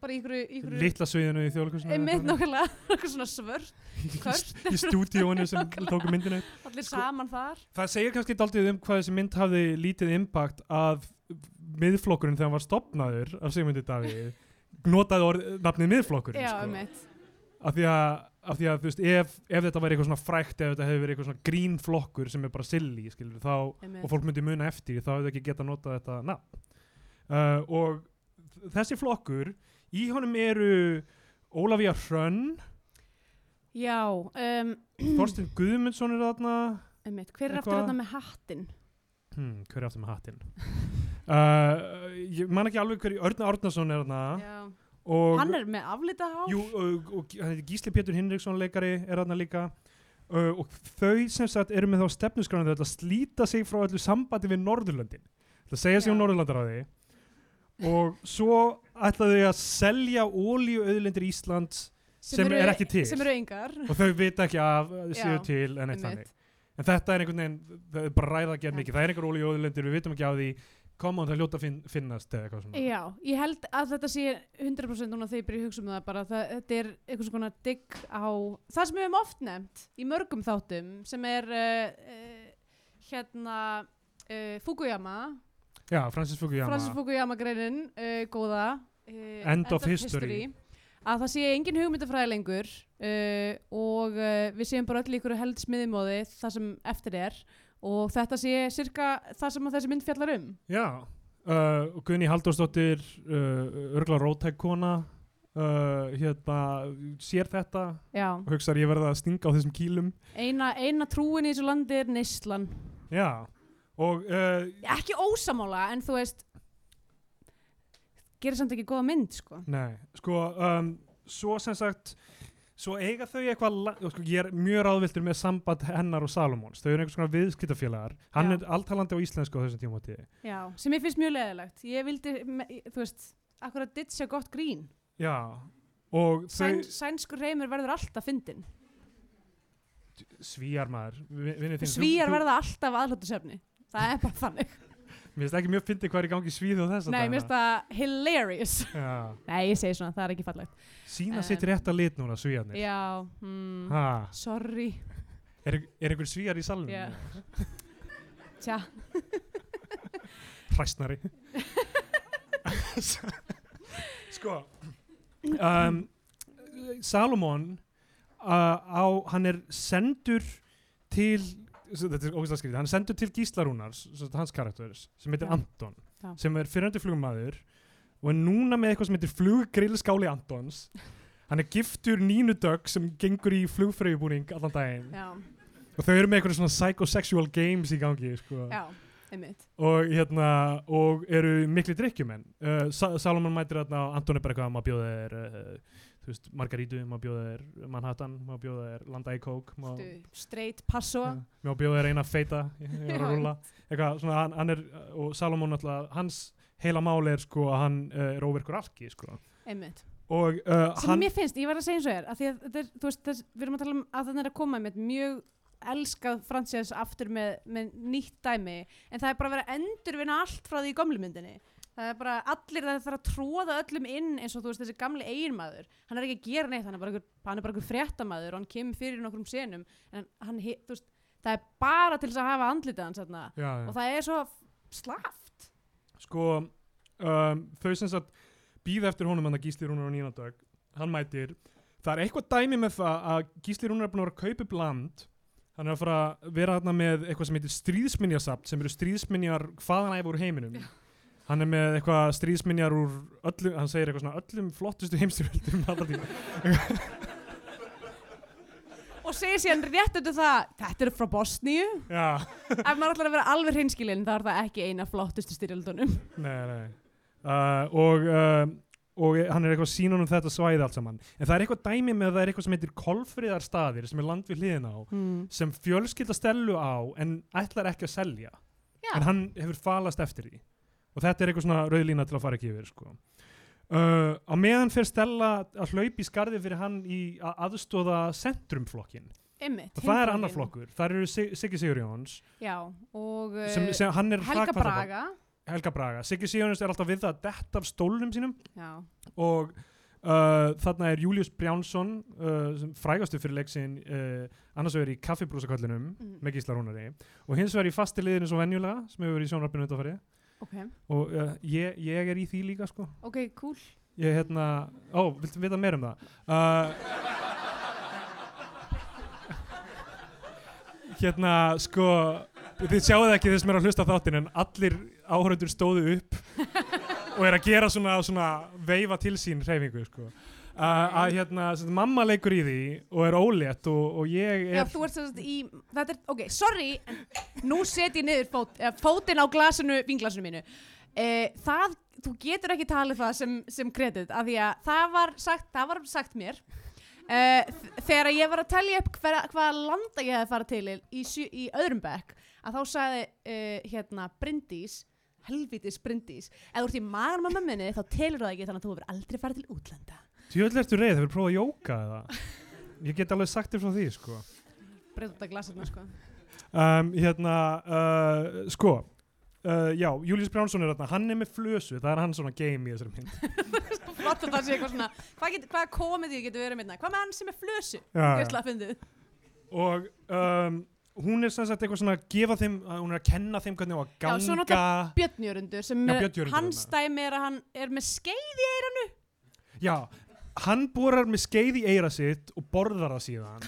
bara í ykkur, ykkur litla sviðinu í þjóðleikusinu einmitt nákvæmlega, eitthvað svona svört kvört, í stúdíónu sem tóku myndinu allir Sko- saman þar. það segir kannski daldið um hvað þessi mynd hafði lítið impact að miðflokkurinn þegar hann var stopnaður af Sigmundur Davíð notaði orð, nafnið miðflokkurinn Já, sko. einmitt. af því að, af því að þú veist, ef, ef þetta væri eitthvað svona frækt ef þetta hefði verið eitthvað svona grín flokkur sem er bara silly skilur, þá, einmitt. og fólk myndi muna eftir þá hefði ekki getað notað þetta uh, og þessi flokkur í honum eru Ólafía Hrönn Já, um, Þorstein Guðmundsson er þarna einmitt, hver er aftur þetta með hattinn? hmm, hver er aftur með hattinn uh, ég man ekki alveg hver Örn Árnason er þarna Já. og, Hann er með aflita hár? jú, og, og hann heitir Gísli Pétur Hinriksson leikari er þarna líka uh, og þau sem sagt eru með þá stefnusgránu þetta að slíta sig frá öllu sambandi við Norðurlöndin það segja sig um. Norðurlandaráði og svo ætlaðu þau að selja ólíu auðlindir Íslands sem er ekki til. Sem eru engar. og þau vita ekki að þau séu til en eitt þannig. En þetta er einhvern veginn, það er bara ræða að gera mikið. Það er einhver ólíu auðlindir, við vitum ekki á því. Koma og það hljóta finn, finnast eða eitthvað svona. Já, ég held að þetta sé 100% núna þegar ég byrja að hugsa um það bara. Það, þetta er eitthvað svona digg á það sem við hefum oft nefnt í mörgum þáttum sem er uh, uh, hérna uh, Fukuyama, Já, Francis Fukuyama. Francis Fukuyama greinin uh, góða uh, End of history. að það sé engin hugmyndafræði lengur uh, og við séum bara öll í ykkur held smiðimóði það sem eftir er og þetta sé cirka það sem þessi mynd fjallar um. Já, Gunni Halldórsdóttir örgla rótæk kona uh, hérna, sér þetta Já, og hugsaður ég verða að stinga á þessum kýlum eina, eina trúin í þessu landi er neyslan. Já, og uh, ekki ósamála en þú veist gerir samt ekki góða mynd sko. Nei, sko um, svo sem sagt svo eiga þau eitthvað sko, ég er mjög ráðviltur með samband hennar og Salomons þau eru einhvers konar viðskiptafélagar. Hann Já. er alltalandi á íslensku á þessum tímóti Já, sem ég finnst mjög leðilegt ég vildi, þú veist akkur að ditcha gott grín. Já, og þau Sæn, sænskur reymur verður alltaf fyndin svíjar maður. Vi- vinur þinn, þú- svíjar þú- verða alltaf aðlóttusefni það er bara þannig. Mér finnst ekki mjög fyndið hvað er í gangi svíð og þess nei, mér finnst það hilarious. Það nei, ég segi svona, það er ekki fallegt. Sína En- sitt rétt að lit núna svíjarnir já, hmm, Ha, sorry. Er, er einhver svíjar í salunum? Já. tja, Hræsnari. Sko um, Salomon uh, á, hann er sendur til þetta er ógæslega skrítið, hann er sendur til Gíslarúnars hans karakters, sem heitir Já. Anton Já. sem er fyrrandi flugmaður og er núna með eitthvað sem heitir fluggrillskáli Antons hann er giftur Nínu Dögg sem gengur í flugfröjubúning allan daginn já, og þau eru með eitthvað svona psychosexual games í gangi sko. og hérna og eru mikli drikkjumenn uh, Sa Salomon mætir og Anton er bara eitthvað maður bjóða þér uh, þú veist, Margarítu, maður bjóða þér Manhattan, maður bjóða þér Landa í Kók maður straight passo Já, Má bjóða þér eina feita var Eitthvað svona hann, hann er Og alltaf Hans heila máli er sko að hann uh, er óverkur alki sko Og uh, hann mér finnst, ég verð að segja eins og er að því að er, þú veist, þess, við erum að tala um að þannig er að koma með mjög elskað fransés aftur með, með nýtt dæmi en það er bara að vera að endurvinna allt frá því í gömlu myndinni það er bara allir það þarf að tróða öllum inn eins og þú veist þessi gamli eiginmaður. Hann er ekki að gera neitt, hann er bara einhver, hann er bara einhver fréttamaður og hann kemur fyrir nokkrum senum. En hann, he- þú veist, það er bara til þess að hafa andlitið hans þarna. Já, já. og það er svo slaft. Sko um, Þau sem sagt Býða eftir honum hann að Gísli Rúnar Nína Dögg Hann mætir. Það er eitthvað dæmi með það að Gísli Rúnar er búin að vera að kaupa upp land. Hann er að fara að vera þarna með eitthvað sem heitir stríðsminjasapt sem eru stríðsminjar hvaðan æfa úr heiminum Hann er með eitthvað stríðsminjar úr öllum, hann segir eitthvað svona öllum flottustu heimstyrjöldum alltaf tíma. og segir síðan rétt eftir það þetta er frá Bosníu Já, ef maður ætlar að vera alveg hreinskilinn þá er það ekki eina flottustu styrjöldunum nei, nei. Uh, og, uh, og hann er eitthvað að sína honum þetta svæði allt saman. En það er eitthvað dæmi með að það er eitthvað sem heitir kolfriðar staðir sem er land við hliðina á mm. sem fjölskylda stelu á en ætlar ekki að selja. Já, En hann hefur falast eftir því. Og þetta er eitthvað svona rauðlína til að fara ekki yfir, sko. Uh, á meðan fyrir Stella að hlaupa í skarði fyrir hann í að aðstóða centrumflokkin. einmitt það er annar flokkur. Það eru Sig Siggi Sigurjóns Já, og uh, sem, sem Helga Braga Helga Braga. Siggi Sigurjóns er alltaf við það að detta af stólnum sínum Já, og uh, þarna er Július Brjánsson uh, sem frægastu fyrir leiksin uh, annars vegar í kaffibrúsakallinum mm. með Gísla Rúnari og hins vegar í fasti liðinu svo venjulega sem hefur verið í sjónvarpinu undanfari ok, og uh, ég, ég er í því líka sko. Ok, cool. Ég hérna, ó, viltu vita meira um það? Uh, hérna sko þið sjáu það ekki þess sem er að hlusta þáttin en allir áhörundur stóðu upp og er að gera svona, svona veifa til sín hreyfingu sko. Að hérna, mamma leikur í því og er ólétt og, og ég Já, er þú ert sagt í, þetta er, ok, sorry en nú set ég niður fót, eh, fótinn á glasinu, vinglasinu mínu. Eh, það, þú getur ekki talið það sem, sem kredit, af því að það var sagt, það var sagt mér þ- þegar ég var að telja upp hvaða landa ég hefði farið til í, sjö- í öðrum bekk, að þá sagði eh, hérna Bryndís helvitis Bryndís, ef þú ert í magan með mömminni þá telur það ekki þannig að þú hefur aldrei farið til útlanda Tjóðlega ertu reyð, hefur prófað að jóka eða? Ég get alveg sagt þér frá því, sko. breyta út af glasinu, sko Um, hérna, uh, sko, uh, já, Július Brjánsson er þarna, hann er með flösu, það er hann svona game í þessari mynd. flott að það sé eitthvað svona hvað, get, hvað komedi getur verið minna hvað með hann sem er flösu fyndið. Og um, hún er sem sagt eitthvað svona að gefa þeim, að hún er að kenna þeim hvernig á að Já, svo ganga. náttúrulega Björn Jörundur sem Já, er, Björn Jörundur hans dæmi er að hann er með skeið í eiranu Já, hann borar með skeið í eira sitt og borðar það síðan.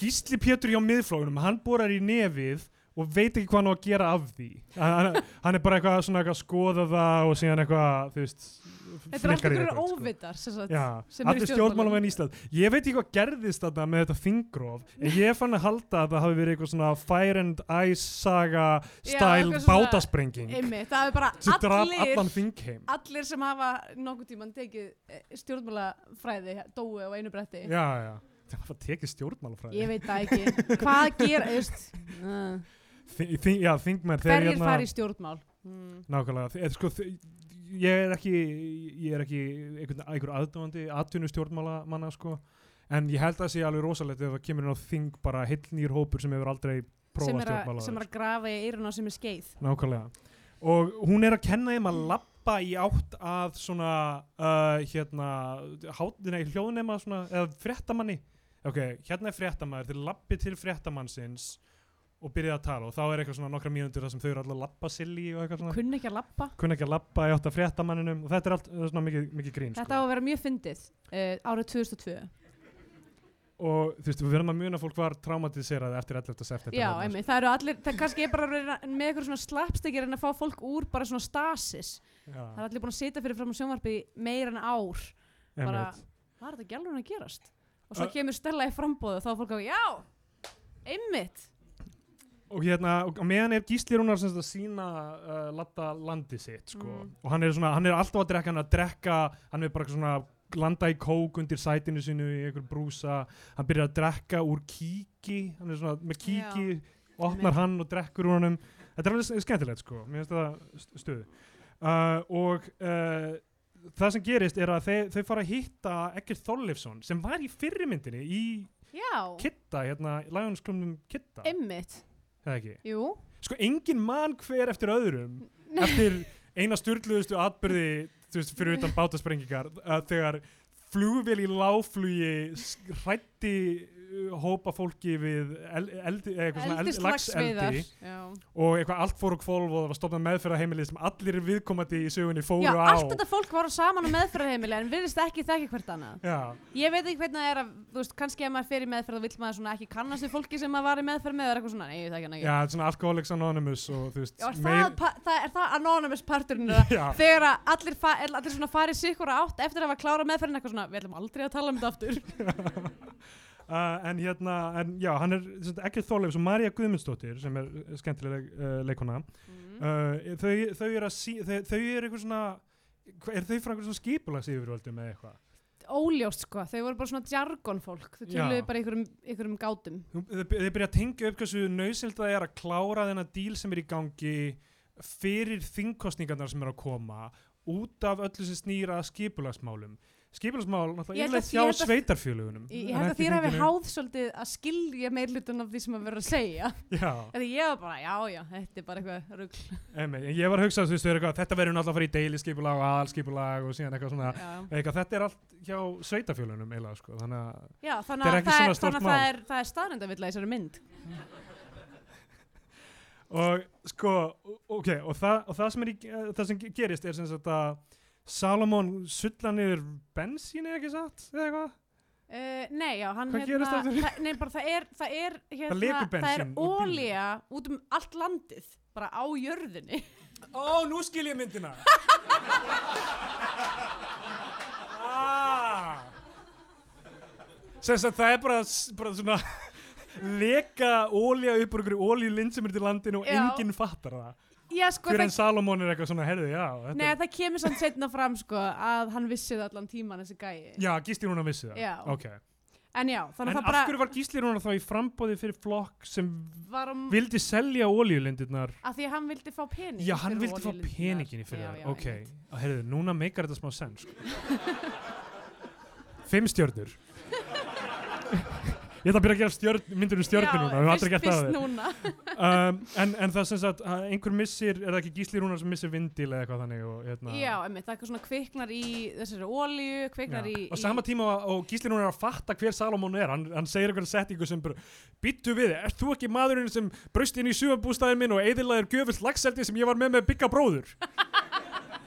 Gísli Pétur hjá miðflókunum, hann borar í nefið og veit ekki hvað hann á að gera af því. Hann- hann er bara eitthvað svona eitthvað að skoða það og síðan eitthvað, þú veist, þetta er flikkar allt í einhverjum sko. óvitar sem sagt. Sem eru í stjórnmálum. Ég veit ekki hvað gerðist þarna með þetta þingróf en ég fann að halda að það hafi verið eitthvað svona Fire and Ice saga style bátasprenging Einmitt, það er bara allir allir sem hafa nokkuð tíman tekið eh, stjórnmálafræði dói á einu bretti. Já, já, það var tekið stjórnmálafræði. Ég veit það ekki. Hvað uh, Þi- þing, Já, þingmenn hverjir hérna- fara í stjórnmál? Mm. Nákvæmlega, eða sko, ég er ekki, ég er ekki einhvern, einhver aðdóðandi atvinnu stjórnmálamanna sko, en ég held að það sé alveg rosalegt ef það kemur inn á þing bara heill nýr hópur sem hefur aldrei prófað að, stjórnmála sem er að grafa í eirun á sem er skeið Nákvæmlega. Og hún er að kenna þeim að lappa í átt að svona, uh, hérna, hljóðnema svona, eða fréttamanni. Ok, hérna er fréttamaður, þeir lappi til fréttamannsins og byrjaði að tala og þá er eitthvað svona nokkra mínútur þar sem þau eru alltaf að lappa silli og eitthvað svona. kunni ekki að lappa Kunna ekki að lappa í átt að fréttamanninum og þetta er allt svona mikið, mikið grín, Þetta á sko. að vera mjög fyndið uh, árið 2002 og þú veist, við verðum að að fólk var traumatiserað eftir 11. september Já, þarna, einmitt, það eru allir, það kannski er bara með eitthvað svona slapstikir en að fá fólk úr bara svona stasis. sko. Já, Það er allir búin að sitja fyrir fram á sjónvarpi meira en ár. bara-. Hvað er þetta gælur að gerast? Og svo kemur Stella í frambóðu og þá er fólk að, já, einmitt. Og hérna, og meðan er Gísli Rúnar sem að sína uh, latta landi sitt sko. Mm. og hann er svona, hann er alltaf að drekka hann að drekka, hann er bara svona landa í kók undir sætinu sínu í einhver brúsa, hann byrjar að drekka úr kíki, hann er svona með kíki opnar Einmitt. hann og drekkur úr honum þetta er alveg skemmtilegt sko mér finnst það st- stuð uh, og uh, það sem gerist er að þau, þau fara að hitta Egger Þorleifsson sem var í fyrrimyndinni í Já, Kitta, hérna, Lionsklubnum Kitta, einmitt. Eða ekki Jú. sko engin mann hver eftir öðrum eftir eina styrluðustu atbyrði þú veist, fyrir utan bátasprengingar þegar flugvél í láflugi hrætti hópa fólki við el, eldi, eða eitthvað svona eld, Eldislagsveiðar. lagseldi Já. og eitthvað allt fór og kvolv og það var stofnað meðferðarheimilið sem allir viðkomandi í sögunni fóru Já, á allt þetta fólk var saman á meðferðarheimili en virðist ekki þekki hvert annað. Já, Ég veit ekki hvernig það er að, þú veist, kannski ef maður fer í meðferð þá vill maður svona ekki kannast við fólki sem maður var í meðferð með eða eitthvað svona, nei, ég þekki hann ekki. já, þetta er svona Alcoholics Anonymous og þú veist Já, er meir- það, það, er það anonymous? Já. þegar allir, fa allir svona farið sikkur átt eftir að hafa klárað meðferðin eitthvað svona, við ætlum aldrei að tala um þetta aftur. Uh, en hérna, en já, hann er ekki Þorleifs og Marja Guðmundsdóttir sem er uh, skemmtileg uh, leikona Mm. uh, þau, þau eru að sí, þau, þau eru eitthvað svona er þau frá eitthvað svona skipulags yfirvöldum eða eitthvað Óljóst sko, þau voru bara svona jargon fólk, þau töluðu Já. bara einhverjum, einhverjum gátum. Þau þau byrja að tengja upp hversu nöysild það er að klára þennan díl sem er í gangi fyrir þingkostningarnar sem er að koma út af öllu sem snýra skipulagsmálum skipulagsmál Ég náttúrulega að- hjá að- sveitarfjölugunum Ég, held að þér þinginu. háð svolítið að skilja meirlutin af því sem að vera að segja. já, Þegar ég var bara, já, já, þetta er bara eitthvað einmitt. En ég var að hugsa þú veist, þetta verður náttúrulega að fara í deiliskipulag og aðalskipulag og síðan eitthvað svona eitthvað, þetta er allt hjá sveitafjölunum eiginlega sko, þannig að Já, þannig að það er, þannig að það er, það er staðnendavilla í þessari mynd. og sko, ok, og það, og það sem er eh, það sem gerist er sem sagt að Salomon sulla niður bensíni ekki satt, eða eitthvað Uh, nei, já, hann aftur? það, nei, bara það er, það er, hérna, það er bensín ólía út um allt landið, bara á jörðinni. Ó, nú skil ég myndina ah. sem sagt það er bara, bara svona leka ólja upp úr einhverju óljulinn sem er til landinu og Já. enginn fattar það Já, sko, fyrir það, en Salomon er eitthvað svona, herðu, já þetta nei, er, það kemur samt setna fram, sko, að hann vissi það allan tíman, þessi gæi. já, Gísli Rúnar vissi það Já. ok, En já, þannig en að af það bara hverju var Gísli Rúnar þá í frambóði fyrir flokk sem var um, vildi selja óljulindirnar að því að hann vildi fá pening. já, hann fyrir vildi fá olíulindurnar. peningin í fyrir Já, það já, ok, einmitt. að heyrðu, núna meikar þetta smá sens sko. fimm stjörnur ég ætla að byrja að gera stjörn, myndir um stjörnur núna, við höfum aldrei gert það um, en, en það sem sagt einhver missir, er það ekki Gísli Rúnar sem missir vindil eða eitthvað þannig og, hérna, Já, emmitt, það er eitthvað svona kviknar í þessari ólíu, kviknar Já. í... í- sama tíma og Gísli Rúnar er að fatta hver Salomón er hann, hann segir einhverja setningu sem bara býttu við, ert þú ekki maðurinn sem braust inn í sumabústæðin minn og eðilaðir gjöfult lagseldi sem ég var með með bygga bróður? Eitthvað,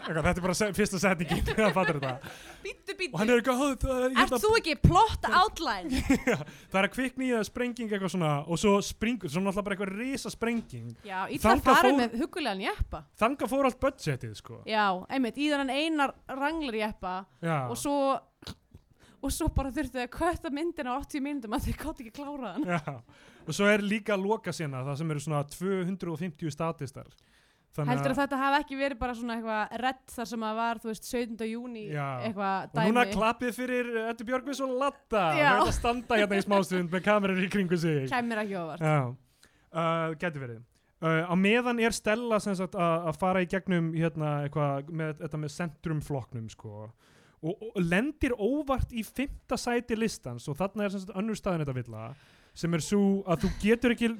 þetta er bara se fyrsta setningin það fattar þetta Bíddu, bíddu. og hann er eitthvað, "Ó, það er, Ert þú ekki plot outline? það er að kvikni í það sprenging eitthvað svona og svo springur, svo náttúrulega bara eitthvað risa sprenging Já, illa Þangað farið með hugulegan jeppa. þanga fór allt budgetið sko Já, einmitt, í þennan einar ranglar jeppa Já. og svo og svo bara þurftu að kötta myndina á 80 myndum að þeir gátt ekki klára hann. Já, og svo er líka loka sena það sem eru svona 250 statistar Heldur að þetta hafi ekki verið bara svona eitthvað redd þar sem að var, þú veist, 17. júni eitthvað og dæmi. núna klappið fyrir Eddi Björgvins og Latta. Og er að standa hérna í smástund með kamerur í kringu sig. Kæmir ekki ofart. Já, uh, getur verið. Uh, á meðan er Stella sem sagt að að fara í gegnum hérna eitthvað með þetta með centrumflokknum sko. Og, og lendir óvart í fymta sæti listans og þarna er sem sagt önnur staðin þetta villa sem er svo að þú getur ekki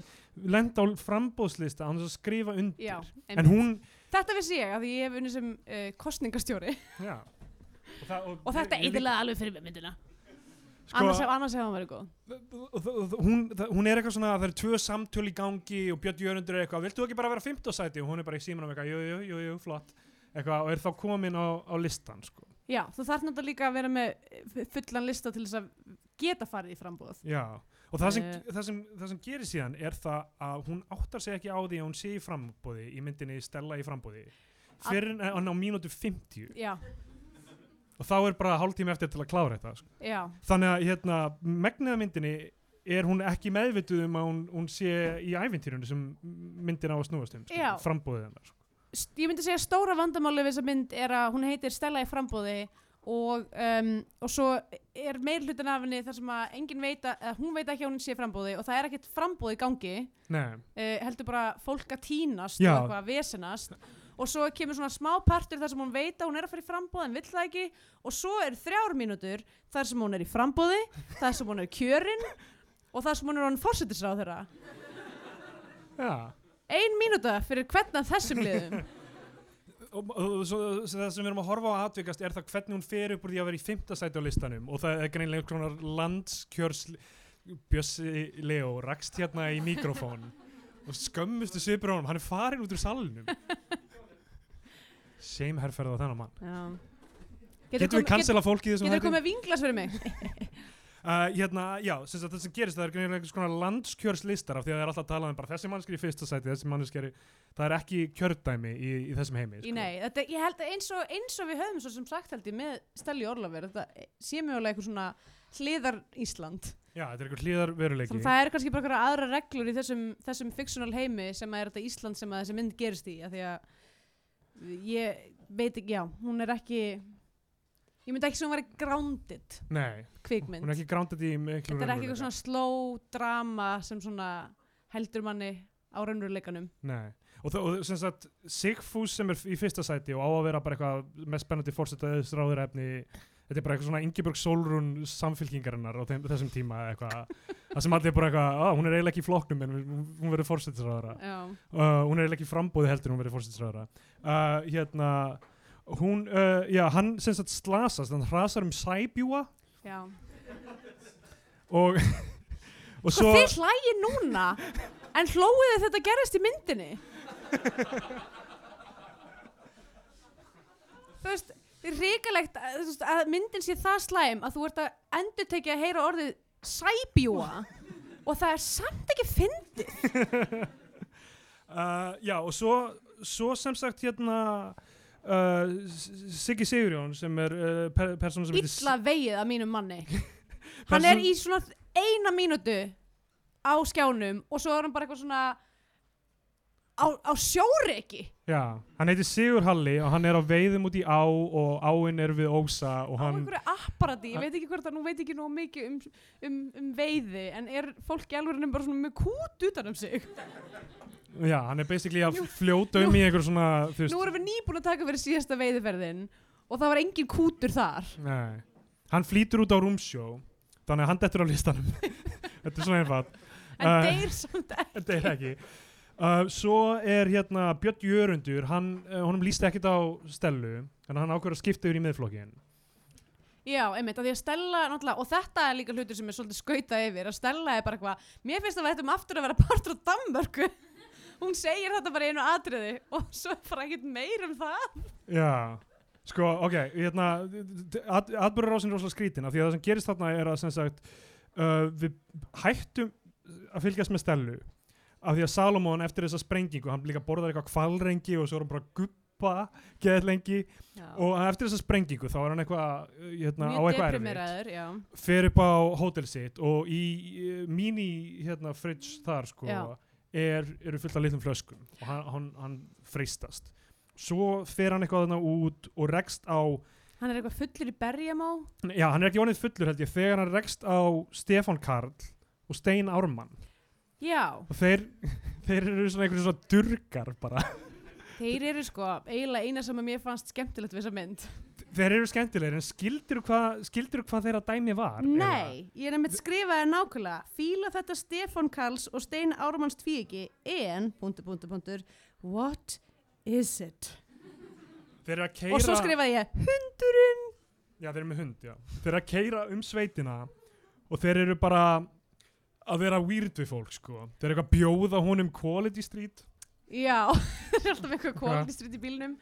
lenda á frambóðslista án þess að skrifa undir Já, en einmitt. hún Þetta vissi ég að ég hef unnið sem uh, kostningastjóri já. og, það, og, og þetta eiginlega alveg fyrir myndina. sko, annars, hef, annars hefði hann verið góð. og þ- þ- hún, það- hún er eitthvað svona það eru tvö samtöl í gangi og Björn Jörundur er eitthvað viltu ekki bara vera 15 sæti og hún er bara í símanum eitthvað jú, jú, jú, jú, flott eitthvað og er þá komin á, á listan sko. Já, þú þarf náttúrulega líka að vera með eh, fullan lista til þess að geta farið í frambúð Já, og það sem, Eh. það, sem, það sem gerir síðan er það að hún áttar sig ekki á því að hún sé í frambóði í myndinni Stella í frambóði fyrir hann á mínútu 50 já, og þá er bara hálftími eftir til að klára þetta sko. þannig að hérna, megniða myndinni er hún ekki meðvituð um að hún, hún sé í ævintýrunni sem myndin á að snúast um Já. frambóðið hennar sko. Ég myndi segja stóra vandamáli við þessa mynd er að hún heitir Stella í frambúði og, um, og svo er meir hlutin af henni þar sem að enginn veit að, eða hún veit ekki að hún sé í frambúði og það er ekkert frambúði í gangi. Uh, heldur bara fólk að tínast Já. og eitthvað að vesenast. Og svo kemur svona smá partur þar sem hún veit að hún er að fara í frambúð en vill það ekki. Og svo er þrjár mínútur þar sem hún er í frambúði þar sem hún er kjörin og þar sem hún er hann fórsetisráð þeirra já. Ein mínúta fyrir hvern af þessum liðum og, og, og það sem við erum að horfa á að atvikast er það hvernig hún fer upp úr því að vera í fymta sæti á listanum og það er greinlega einhvers konar landskjörs Bjössi Leo rakst hérna í mikrofón og skömmustu svipur á honum, hann er farin út úr salnum Shame herrferð á þennan mann Já. Getum við cancela fólki í þessum Getur þætti? komið vinglas fyrir mig? Uh, hérna, já, sem sagt, það sem gerist það er einhvers konar landskjörslistar af því að það er alltaf að tala um bara þessi mannskri í fyrsta sæti, þessi mannskri það er ekki kjördæmi í, í þessum heimi Í nei, þetta, ég held að eins og, eins og við höfum svo sem sagt held ég með Stelli Orlafur, þetta sé mjögulega eitthvað svona hliðar Ísland. Já, þetta er einhver hlýðar veruleiki Þannig það er kannski bara eitthvað aðra reglur í þessum, þessum fictional heimi sem að er þetta Ísland sem að þessi mynd gerist í, af því að ég veit ekki, já, hún er ekki, ég myndi ekki hún væri grounded. Nei, kvikmynd. hún er ekki grounded í miklu Þetta er ekki eitthvað svona slow drama sem svona heldur manni á raunveruleikanum. Nei, og, það, og sem sagt Sigfús sem er í fyrsta sæti og á að vera bara eitthvað mest spennandi fórsetaðis ráðurefni þetta er bara eitthvað svona Ingeborg Solrún samfylkingarinnar á þeim, þessum tíma eitthvað. Það sem allir bara eitthvað, ah, hún er eiginlega ekki í flokknum en hún, verður fórsetisráðara Já, uh, hún er eiginlega ekki í frambóði heldur hún verður fórsetisráðara uh, hérna hún, uh, já, hann sem sagt slasast hann hrasar um sæbjúa já. og og svo Hvað þið hlægir núna? En hlóið þetta gerist í myndinni? Þú veist þið er ríkalegt að, þú veist, að myndin sé það slæm að þú ert að endur tekja að heyra orðið sæbjúa og það er samt ekki fyndið. Uh, já og svo, svo sem sagt hérna uh, Siggi Sigurjón sem er uh, per, persóna sem illa vegið að mínum manni. Hann er í svona eina mínútu á skjánum og svo er hann bara eitthvað svona á, á sjóreiki Já, hann heitir Sigur Halli og hann er á veiðum út í á og áinn er við Ósa og á hann einhverju apparati, ég veit ekki hvort að nú veit ekki nóg mikið um, um, um veiði en er fólk í alveg bara svona með kút utan um sig Já, hann er basically að fljóta um í einhver svona þú veist, nú erum við nýbúin að taka fyrir síðasta veiðiferðin og það var engin kútur þar. Nei, hann flýtur út á rúmsjó þannig að hann dettur á listanum. Þetta er svona einfalt. En Uh, deyr samt ekki. er ekki. Uh, Svo er hérna Björn Jörundur hann, uh, honum líst ekkert á Stellu en hann ákveður að skipta yfir í miðflokkin já, einmitt, að því að Stella náttúrulega, og þetta er líka hlutur sem er svolítið skautað yfir að Stella er bara eitthvað, mér finnst að við ættum aftur að vera partur á Danmörku hún segir þetta bara í einu atriði og svo bara ekkert meir um það Já, sko, ok, hérna, at, atbyrðarásin er rosalega skrítin af því að það sem gerist þarna er að sagt, uh, við hættum að fylgjast með Stellu af því að Salomon eftir þessa sprengingu, hann líka borðar eitthvað kvalrengi og svo er hann bara guppa geðið lengi já. og eftir þessa sprengingu þá er hann eitthvað, uh, hérna, á eitthvað erfitt fer upp á hótel sitt og í uh, mini hérna, fridge þar sko Já. Er, eru fullt af litlum flöskum og hann, hann, hann freistast. Svo fer hann eitthvað þarna út og rekst á hann er eitthvað fullur í berjamá já, hann er ekki vonið fullur held ég þegar hann rekst á Stefán Karl og Stein Ármann. Já, og þeir, þeir eru svona einhverjum svona durgar bara. Þeir eru sko eiginlega eina sem að mér fannst skemmtilegt við þessa mynd þeir eru skemmtilegir en skildir hvað hvað þeirra dæmi var eða? Nei, ég er nefnitt skrifaði nákvæmlega Fíla þetta Stefán Karls og Stein Árumanns tvíegi en, punktur, punktur, punktur What is it? keira Og svo skrifaði ég Hundurinn Já, þeir eru með hund, já. Þeir eru að keira um sveitina og þeir eru bara að vera weird við fólk, sko. Þeir eru eitthvað að bjóða honum Quality Street. Já, þeir eru alltaf eitthvað quality street í bílnum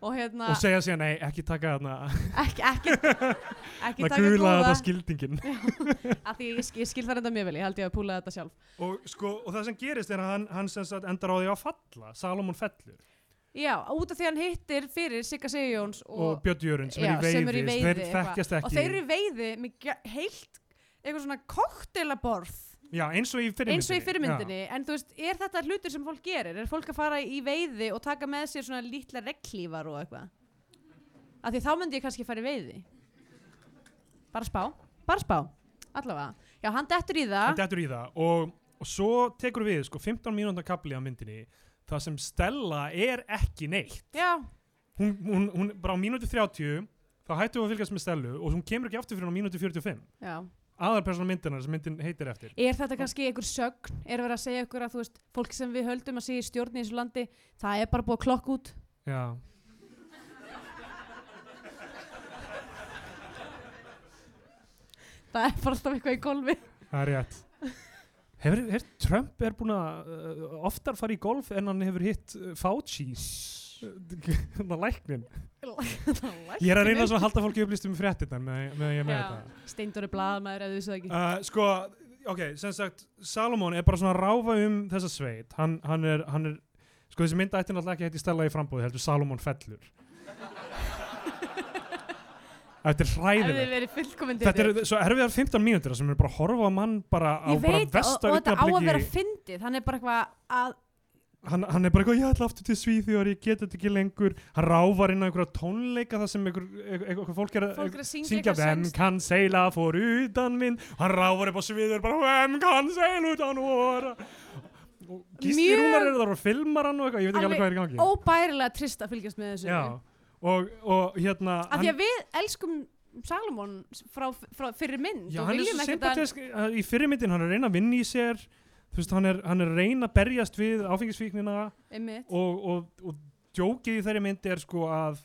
og hérna, og segja síðan, nei, ekki taka þarna. Ekki, ekki, ekki það taka góða þetta skildingin af því ég, ég skil það enda mjög vel, ég held ég að púla þetta sjálf. Og, sko, og það sem gerist er að hann, hann endar á því að falla Salomon fellur. Já, út af því hann hittir fyrir Sigga Sigjóns og, og, Björn Jörund sem, sem er í veiði, þeir þekkjast ekki og þeir eru í veiði með heilt eitthvað svona koktelaborð já, eins og í fyrirmyndinni eins og í fyrirmyndinni, en þú veist, er þetta hlutir sem fólk gerir? Er fólk að fara í veiði og taka með sér svona lítla reglífar og eitthvað? Af því þá myndi ég kannski fara í veiði. Bara spá, bara spá. Allavega, já hann dettur í Já, það. Hann dettur í það. Og, og svo tekur við sko 15 mínúnda kapli á myndinni það sem Stella er ekki neitt. Já, hún, hún, hún bara á mínúti 30 þá hættum við að fylgjast með Stellu og hún kemur ekki aftur fyrir á mínúti 45 já aðalpersona myndinar sem myndin heitir eftir Er þetta kannski einhver sögn? Er verið að segja ykkur að þú veist, fólk sem við höldum að segja í stjórn í þessu landi, það er bara búið klokk út? já Það er bara alltaf eitthvað í golfi. það er rétt hefur, hefur Trump er búin að uh, oftar fara í golf en hann hefur hitt uh, Fauci þannig að læknin ég er að reyna svo að halda fólki upplýstum um fréttinnar með, með, með, með þetta. Steindóri blaðmaður, eða þú það ekki. Uh, sko, ok, sem sagt Salomon er bara svona að ráfa um þessa sveit. Hann, hann, er, hann er sko þessi mynda ætti náttúrulega ekki heiti stella í frambúði heldur Salomon fellur. Þetta er hræðilegt. Þetta er svo erfiðar 15 mínútur sem er bara að horfa á mann bara á Ég bara veit, og, og þetta á að vera fyndið, hann er bara eitthvað að, hann, hann er bara eitthvað, ég ætla aftur til Svíþjóðar ég get þetta ekki lengur. Hann ráfar inn á einhverja tónleika þar sem einhver, einhver, einhver fólk er að syngja, Hvem kann seila for utan minn? Hann ráfar upp á sviður bara Hvem kann seila utan og Gísli Mjög- Rúnar er þar og filmar hann og eitthvað, ég veit ekki alveg hvað er í gangi. Óbærilega trist að fylgjast með þessu. Já, og, og hérna Af því að við elskum Salomon frá, frá fyrir mynd já, hann er svo sympatisk í fyrirmyndin, hann er reyna að vinna í sér þú veist, hann er, hann er reyna að berjast við áfengisvíknina og, og, og djókið í þeirri myndi er sko að,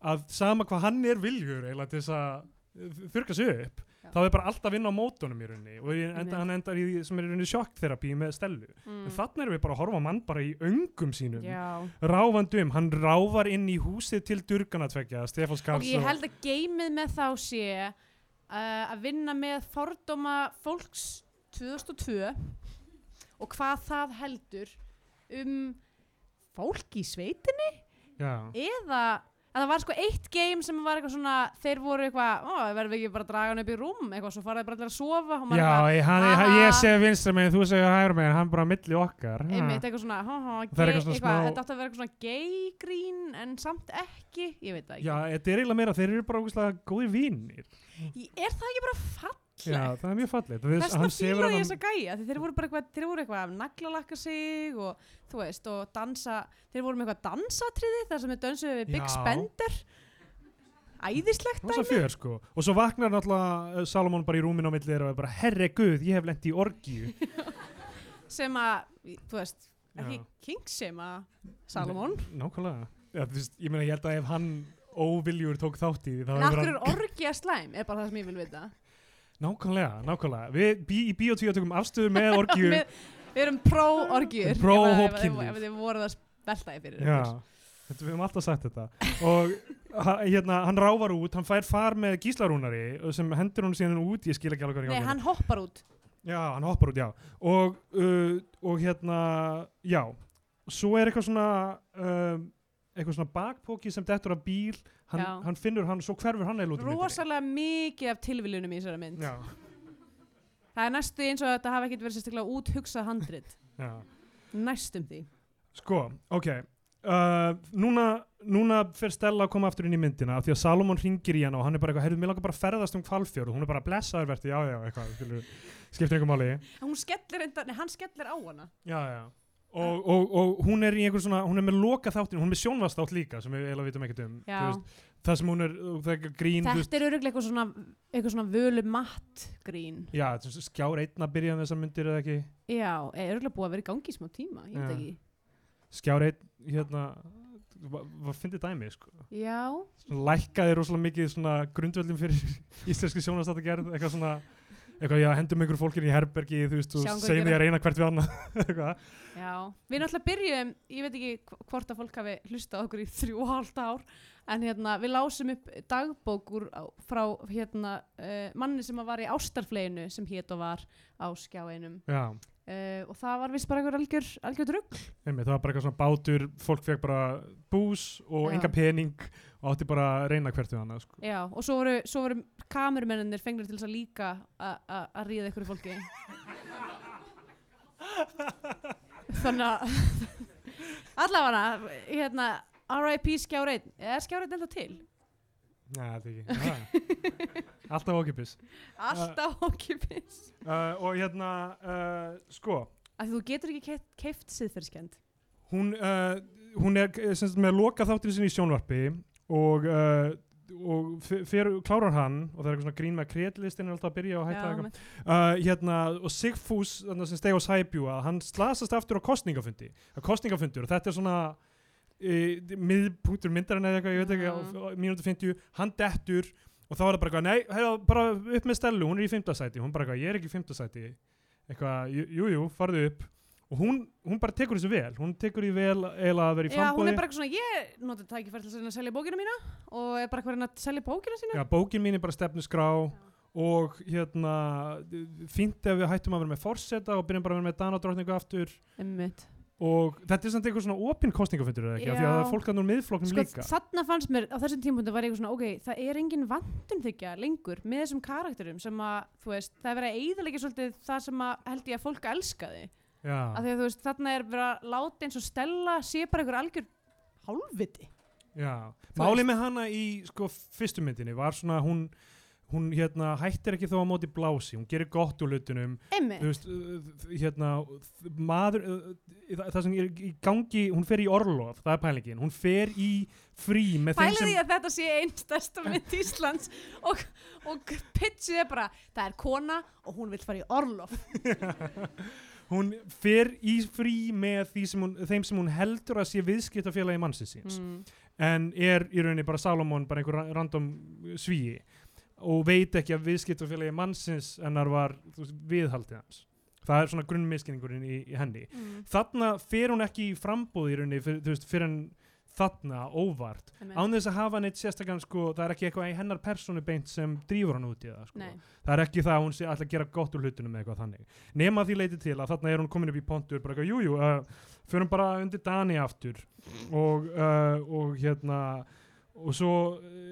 að sama hvað hann er viljur eiginlega til þess að þurka sig upp Já. þá er bara alltaf að vinna á mótunum í rauninni og enda, hann endar í því sem er í rauninni sjokkterapi með Stellu Mm. en þannig erum við bara að horfa mann bara í öngum sínum Já. ráfandum, hann ráfar inn í húsið til Durganatvekja, Stefán Og Skars ég held að geimið með þá sé uh, að vinna með fordóma fólks 2002 og hvað það heldur um fólk í sveitinni? Já, eða að það var sko eitt game sem var eitthvað svona þeir voru eitthvað, ó, verðum við ekki bara að draga hann upp í rúm? Eitthvað, svo faraði bara allir að sofa já eitthvað, ég, hann, "Haha." ég sé vinstra megin, þú segir hægra megin hann bara á milli okkar. Einmitt eitthvað svona, há, Það er eitthvað smá- þetta átti að vera eitthvað svona gay grín en samt ekki, ég veit það ekki. Já, þetta er eiginlega meira, þeir eru bara ógeðslega góðir vinnir Í- er það ekki bara fallegt já, það er mjög fallegt. Þess Þess, að hann sefur fíla ég þess að gæja þeir voru bara eitthvað, þeir voru eitthvað að naglalakka sig og þú veist, og dansa þeir voru með eitthvað dansatriði þar sem þeir dönsuðu við Big Já. Spender. Æðislegt Það var svo fjör sko. Og svo vaknar náttúrulega uh, Salomon bara í rúminu á milli þeirra og er bara Herre guð, ég hef lent í orgíu. Sem að, þú veist, ekki Já. King sem að Salomon. Nákvæmlega. Ja, þú veist, Ég meina ég held að ef hann óviljur tók þátt í því þá en hefur af hverju hann- er orgja slæm er bara það sem ég vil vita Nákvæmlega, nákvæmlega. Við bí, í Bíotvíu tökum afstöðu með orgíu. Við, erum pró-orgjur Pró ef, þið voruð að velta í fyrir Já, þetta, við höfum alltaf sagt þetta. Og hérna, hann ráfar út Hann fær far með gíslarúnari sem hendur hún síðan út, ég skil ekki alveg hvað er í Nei, gangi. hann hoppar út. Já, hann hoppar út, já. Og, uh, og hérna, já. Svo er eitthvað svona um, eitthvað svona bakpóki sem dettur af bíl hann, hann finnur hann, svo hverfur hann út rosalega mikið af tilviljunum í þessari mynd. Já, það er næstu eins og að þetta hafi ekkert verið sérstaklega úthugsað handrit. Já. Næstum því. Sko, ok. Uh, núna, núna fer Stella að koma aftur inn í myndina því að Salomon ringir í hana og hann er bara eitthvað, heyrðu, mér langar bara að ferðast um kvalfjörð og hún er bara blessaður verði, já, já, eitthvað skiptir einhver máli. Hún skellir enda, nei, hann skellir á hana. Já, já Og, og, og hún er í einhver svona, hún er með loka þáttin, hún er með sjónvastátt líka sem við eiginlega vitum ekkert um veist, það sem hún er, það er grín þetta er öruglega eitthvað svona eitthvað svona völu matt grín. Já, skjár einn að byrja með þessar myndir eða ekki? Já, er öruglega búið að vera í gangi í smá tíma ég veit ekki. Skjár einn, hérna Hvað fyndið dæmi, sko. Já, lækkaði rosalega mikið svona grundvöldum fyrir íslenski sjónvastátt að gera eitthvað svona eitthvað, já, hendum einhverjum fólkir í herbergi þú veist, og segjum því að reyna hvert við annað. Já, við náttúrulega byrjum, ég veit ekki hv- hvort að fólk hafi hlustað okkur í þrjú og hálft ár, en hérna, við lásum upp dagbók úr, á- frá hérna, uh, manni sem var í ástarfleginu sem hét og var á skjáinum. Já, uh, og það var vist bara einhver algjör, algjör drugg. einmitt, það var bara eitthvað svona bátur fólk fekk bara bús og enga pening og átti bara að reyna hvert við annað sko. Já, og svo voru, svo voru kamerumennir fengnir til þess að líka að ríða einhverju fólki. Þannig að allavega, hérna, R.I.P. skjáreit, er skjáreit enda til? Nei, þetta ekki alltaf okkipis Alltaf okkipis. uh, og hérna, uh, sko því þú getur ekki keift, keift siðferðskend. hún, uh, hún er eh, sem sagt, með loka þáttir sinni í sjónvarpi og, uh, og f- fer, klárar hann og það er eitthvað svona grín með að kredlistin er alltaf að byrja og hætta eitthvað. uh, hérna, og Sigfús sem steg á Sæbjúa, hann slasast aftur á kostningafundi, á kostningafundur og þetta er svona uh, miðpunktur myndarinn eða eitthvað, ég veit ekki, á mínútu 50, hann dettur og þá er það bara eitthvað, nei, heyrðu, bara upp með Stellu, hún er í fimmtasæti, hún bara eitthvað, ég er ekki í fimmtasæti, eitthvað, jú, jú, jú, farðu upp og hún, hún bara tekur þessu vel, hún tekur í vel eiginlega að vera í Já, hún frambóði er bara eitthvað svona, ég notið tækifæri til að reyna að selja bókina mína og er bara eitthvað að selja bókina sína. Já, bókin mín er bara stefnuskrá og hérna fínt ef við hættum að vera með forseta og byrjum bara að vera með danadrottningu aftur. Einmitt. og þetta er samt eitthvað svona opinn kostningafundur eða ekki, af því að það er fólk að nú miðflokknum Sko, líka. þarna fannst mér, á þessum tímpunktu var ég eitthvað svona, ok, það er engin vandun þykja lengur með þessum karakterum sem að, þú veist, það er verið að eyðilegja svolítið það sem að held ég að fólk elskaði. Af því að þú veist, þarna er verið að láta eins og Stella sé bara einhver algjör hálfviti. já. Þú Máli veist. með hana í sko fyrstu myndinni var svona hún hún hérna hættir ekki þó á móti blási hún gerir gott úr þú veist, uh, hérna maður, uh, það, sem er í gangi hún fer í orlof, það er pælingin hún fer í frí með þeim Pælið því að þetta sé einn stærsta mynd Íslands og, og pitchið er bara, það er kona og hún vill fara í orlof. hún fer í frí með sem hún, þeim sem hún heldur að sé viðskiptafélagi mannsins síns Mm. en er í rauninni bara Salomon bara einhver ra- random svíi og veit ekki að viðskiptafélagi mannsins hennar var veist, viðhaldið hans það er svona grunnmiskenningurinn í, í henni Mm. þarna fer hún ekki í frambúð í rauninni þú veist, fyrir en þarna óvart. Án þess að hafa neitt sérstakann sko, það er ekki eitthvað í hennar persónu beint sem drífur hann út í það sko. Það er ekki það að hún sé alltaf að gera gott úr hlutunum með eitthvað þannig. Nema því leiti til að þarna er hún komin upp í pontur bara eitthvað, jú, jú, uh, förum bara undir Dani aftur. Og, uh, og hérna og svo uh,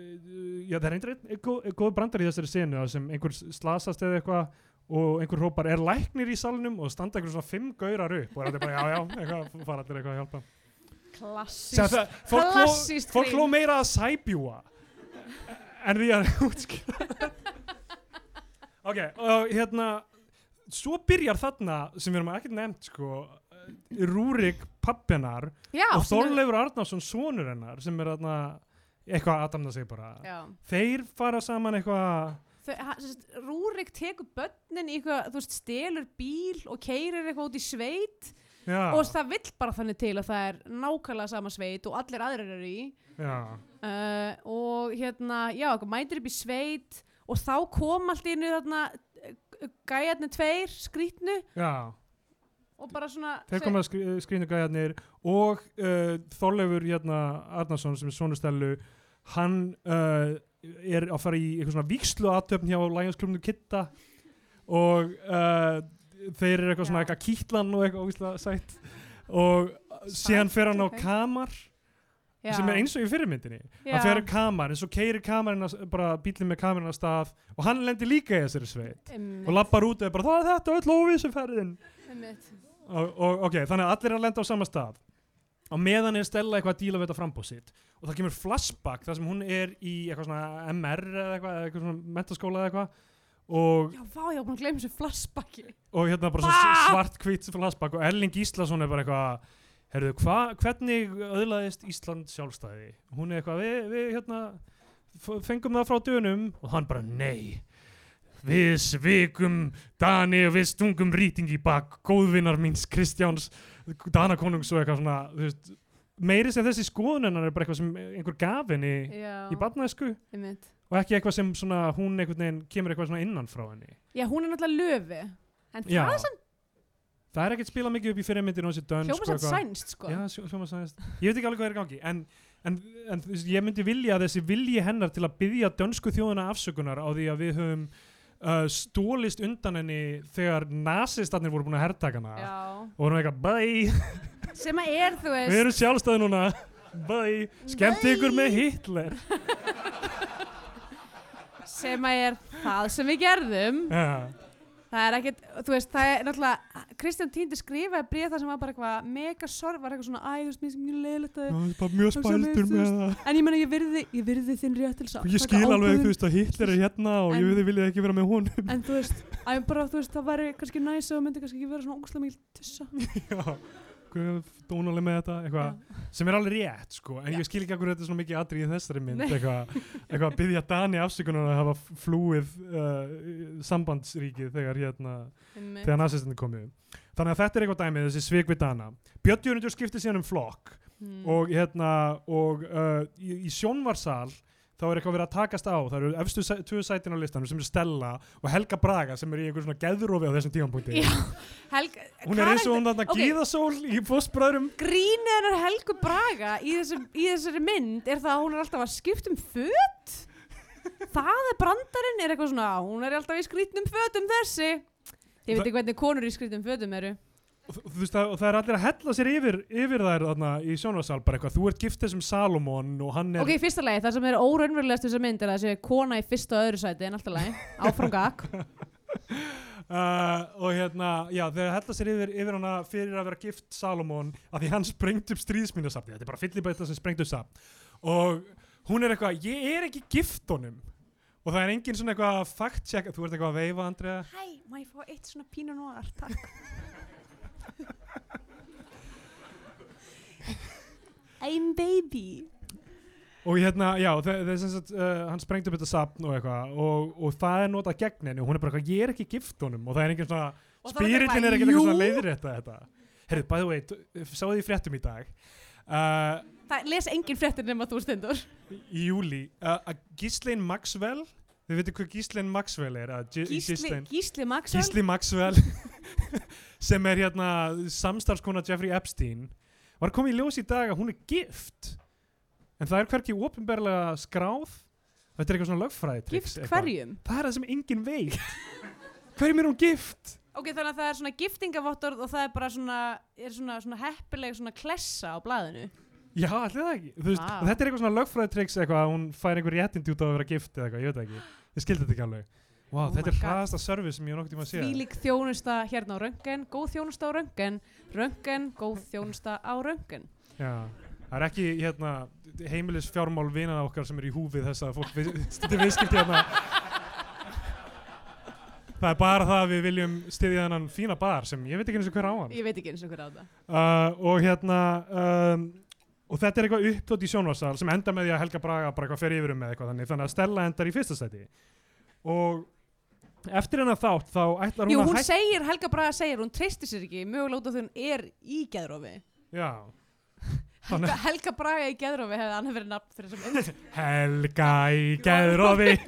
já, það er einhver einn góð, góð brandar í þessari senu sem einhver slasast eða eitthvað og einhver hópar er læknir í salnum? og standa einhver svona fimm gaurar upp og er allir bara já, já, eitthvað, Klassíst. það, fólk, hló, meira að sæbjúa en því að útskýra ok, og hérna svo byrjar þarna sem við erum ekkert nefnt sko Rúrik pappinar Já, og Þorleifur Arnarsson sonur hennar sem er þarna eitthvað aðdamna sig bara Já. þeir fara saman eitthvað Rúrik tekur börnin í eitthvað, þú veist, stelur bíl og keirir eitthvað út í sveit já, og það vill bara þannig til að það er nákvæmlega sama sveit og allir aðrir eru í. Uh, og hérna, já, mætir upp í sveit og þá kom allt í innu þarna uh, gæjarnir tveir skrítnu já. og bara svona þeir koma skri, skrýnu gæjarnir og uh, Þorleifur hérna Arnarsson sem er sonustelu hann uh, er að fara í eitthvað svona víkslu aðtöfn hjá Lægansklubnu Kitta og uh, þeir eru eitthvað svona eitthvað kýtlan og eitthvað óvíslega sætt. Og síðan fer hann á kamar já, sem er eins og í fyrirmyndinni. Hann fer á kamar en svo keirir kamarinn bara bílinn með kamarinn að stað og hann lendir líka í þessari sveit. Einmitt, og lappar út og er bara það er þetta öll óvísuferðin einmitt. og, og ok, þannig að allir er að lenda á sama stað. Og meðan er Stella eitthvað að díla við þetta frambóð sitt. Og það kemur flashback þar sem hún er í eitthvað svona MR eða eitthvað, eitthvað svona mentaskóla eða eitthvað og, já, vá, ég búin að gleyma þessu flashbacki. Og hérna bara svart hvít flashback og Erling Gíslason er bara eitthvað herruðu, hva, hvernig öðlaðist Ísland sjálfstæði? Hún er eitthvað, við, við hérna fengum það frá dönum. Og hann bara, nei við svikum Dani og við stungum rýting í bak góðvinnar míns Kristjáns Danakonungs og eitthvað svona þú veist, meiri sem þessi skoðuninnar er bara eitthvað sem einhver gaf henni já, í barnaðsku einmitt. Og ekki eitthvað sem svona hún einhvern veginn kemur eitthvað svona innan frá henni. Já, hún er náttúrulega löfi. En Já. það er samt það er ekkert spilað mikið upp í fyrirmyndinu og þessi dönsk hljóma samt sænst sko. Já, sjó- hljóma sænst Ég veit ekki alveg hvað er í gangi en, en, en þú veist, ég myndi vilja að þessi vilji hennar til að byggja dönsku þjóðuna afsökunar á því að við höfum uh, stólist undan henni þegar nasistarnir voru búin að herrtaka hana. Já. og vorum eitthvað bæ, sem að er þú veist við erum sjálfstæði núna. Bæ, skemmti Bæ. ykkur með Hitler sem að er það sem við gerðum. Það er ekkert, þú veist, það er náttúrulega Kristján Týndi skrifaði bréð þar sem var bara eitthvað mega sorg, var eitthvað svona, æ, þú veist, mér finnst mjög leiðilegt að það er mjög þú með það. En ég meina, ég virði, ég virði þinn rétt til og ég skil alveg, þú veist, að Hitler er hérna og En- ég vilja ekki vera með honum. En þú veist, bara, þú veist, það væri kannski næs og myndi kannski ekki vera svona ógustlega mikil tussa guð, dónaleg með þetta eitthvað sem er alveg rétt sko, en Já. ég skil ekki akkur þetta svona mikið atrið í þessari mynd eitthvað eitthva að byggja Dani afsökunar að hafa flúið uh, sambandsríkið þegar hérna Einmitt. þegar nazistinni komið þannig að þetta er eitthvað dæmið, þessi svik við Dana Björn Jörgundur skiptir síðan um flokk Hmm. og hérna og uh, í, í sjónvarsal þá er eitthvað verið að takast á. Það eru efstu sæ- tvö sætin á listanum sem er Stella og Helga Braga sem er í einhver svona geðrófi á þessum Helga, hún er eins og hún þarna ok. gíðasól í fósbræðrum grínið hennar Helgu Braga í, þessum, í þessari mynd er það að hún er alltaf að skipta um föt? Það er brandarinn er eitthvað svona hún er alltaf í skrýtnum fötum þessi. Þið veitir hvernig konur í skrýtnum fötum eru og, þú- þú veist, það, og það er allir að hella sér yfir, yfir þær þarna í sjónvarsal bara eitthvað, þú ert gift þessum Salomon og hann er ok, í fyrsta lagi, það sem er óraunverulegast þessar mynd er að þessi kona í fyrsta og öðru sæti en alltaf lagi, áfram gag. Uh, og hérna, já, þeir hella sér yfir, yfir hana fyrir að vera gift Salomon af því hann sprengt upp stríðsmínasafni þetta er bara fyllibæta sem sprengt upp safn. Og hún er eitthvað, ég er ekki gift honum. Og það er engin svona eitthvað fact check, þú ert eitthvað að veifa Andrea. Hæ, má ég fá eitt svona pínu noir, takk I'm baby. Og hérna, já, það, er sem sagt uh, hann sprengt upp þetta safn og eitthvað og, og það er notað gegn henni. Og hún er bara eitthvað, ég er ekki gift honum. Og það er engin svona spirillin er ekkert eitthvað svona jú. leiðrétta þetta. Herru, by the way, sáðu því fréttum í dag? Uh, það les engin fréttir nema þú stendur í júli uh, að Ghislaine Maxwell? Þið veitir hvað Ghislaine Maxwell er að Gísli, Gísli Maxwell? Gísli Maxwell sem er hérna samstarfskona Jeffrey Epstein var komið í ljós í dag að hún er gift. En það er hverki ópenbarlega skráð. Þetta er eitthvað svona lögfræði gift hverjum? Það er það sem enginn veit. Hverjum er hún gift? Ok, þannig að það er svona giftingavottorð og það er bara svona, er svona, svona heppileg svona klessa á blaðinu. Já, allir það ekki. Þú veist, Vá. þetta er eitthvað svona lögfræði triks eitthvað að hún fær einhver réttindi út á að vera gift eða eitthvað, ég veit það ekki. Ég skildi þetta ekki alveg wow, Oh þetta er hraðasta service sem ég hef nokkuð tíma að sé Þvílík þjónusta hérna á röngen, góð þjónusta á röngen, röngen, góð þjónusta á röngen. Já, það er ekki hérna, heimilis fjármál vinað okkar sem er í húfið þess að fólk stundi viðskipti hérna. Það er bara það að við viljum styðja þennan fína bar sem ég veit ekki eins og hver á hann. Ég veit ekki eins og hver á það. Uh, og hérna, um, og þetta er eitthvað uppdótt í sjónvarsal sem enda með því að Helga Braga bara eitthvað fer yfir um með eitthvað þannig, þannig að Stella endar í fyrsta stæti. Og eftir hennar þátt þá ætlar hún Jú, að hún segir, Helga Braga segir, hún treystir sér ekki, mögulega út af því hún er í geðrófi. Já. Helga, Helga Braga í geðrófi hefði annað verið nafn fyrir þessum mynd. Helga í geðrófi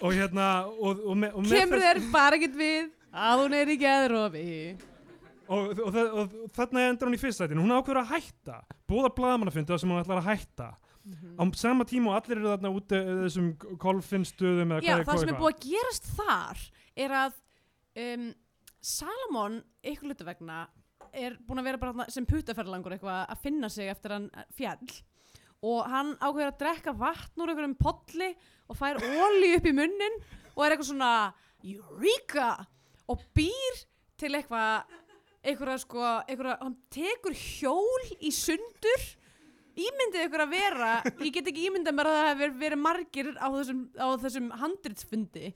og hérna og, og, me, og, Kemur þess- þér bara ekkert við að hún er í geðrófi. og, þarna endur hún í fyrst sætinu hún ákveður að hætta bóða blaðamannafundi þar sem hún ætlar að hætta á sama tíma og allir eru þarna úti í þessum kolfinnstöðum Já, hvað það sem er búið að gerast þar er að um, Salomon, ykkur hlutu vegna, er búin að vera bara sem putaferðlangur eitthvað að finna sig eftir hann fjall. Og hann ákveður að drekka vatn úr einhverjum polli og fær óli upp í munnin og er eitthvað svona Eureka! og býr til eitthvað eitthvað sko, eitthvað, hann tekur hjól í sundur ímyndið ykkur að vera ég get ekki ímyndað mér að það hefur verið margir á þessum, á þessum handritsfundi.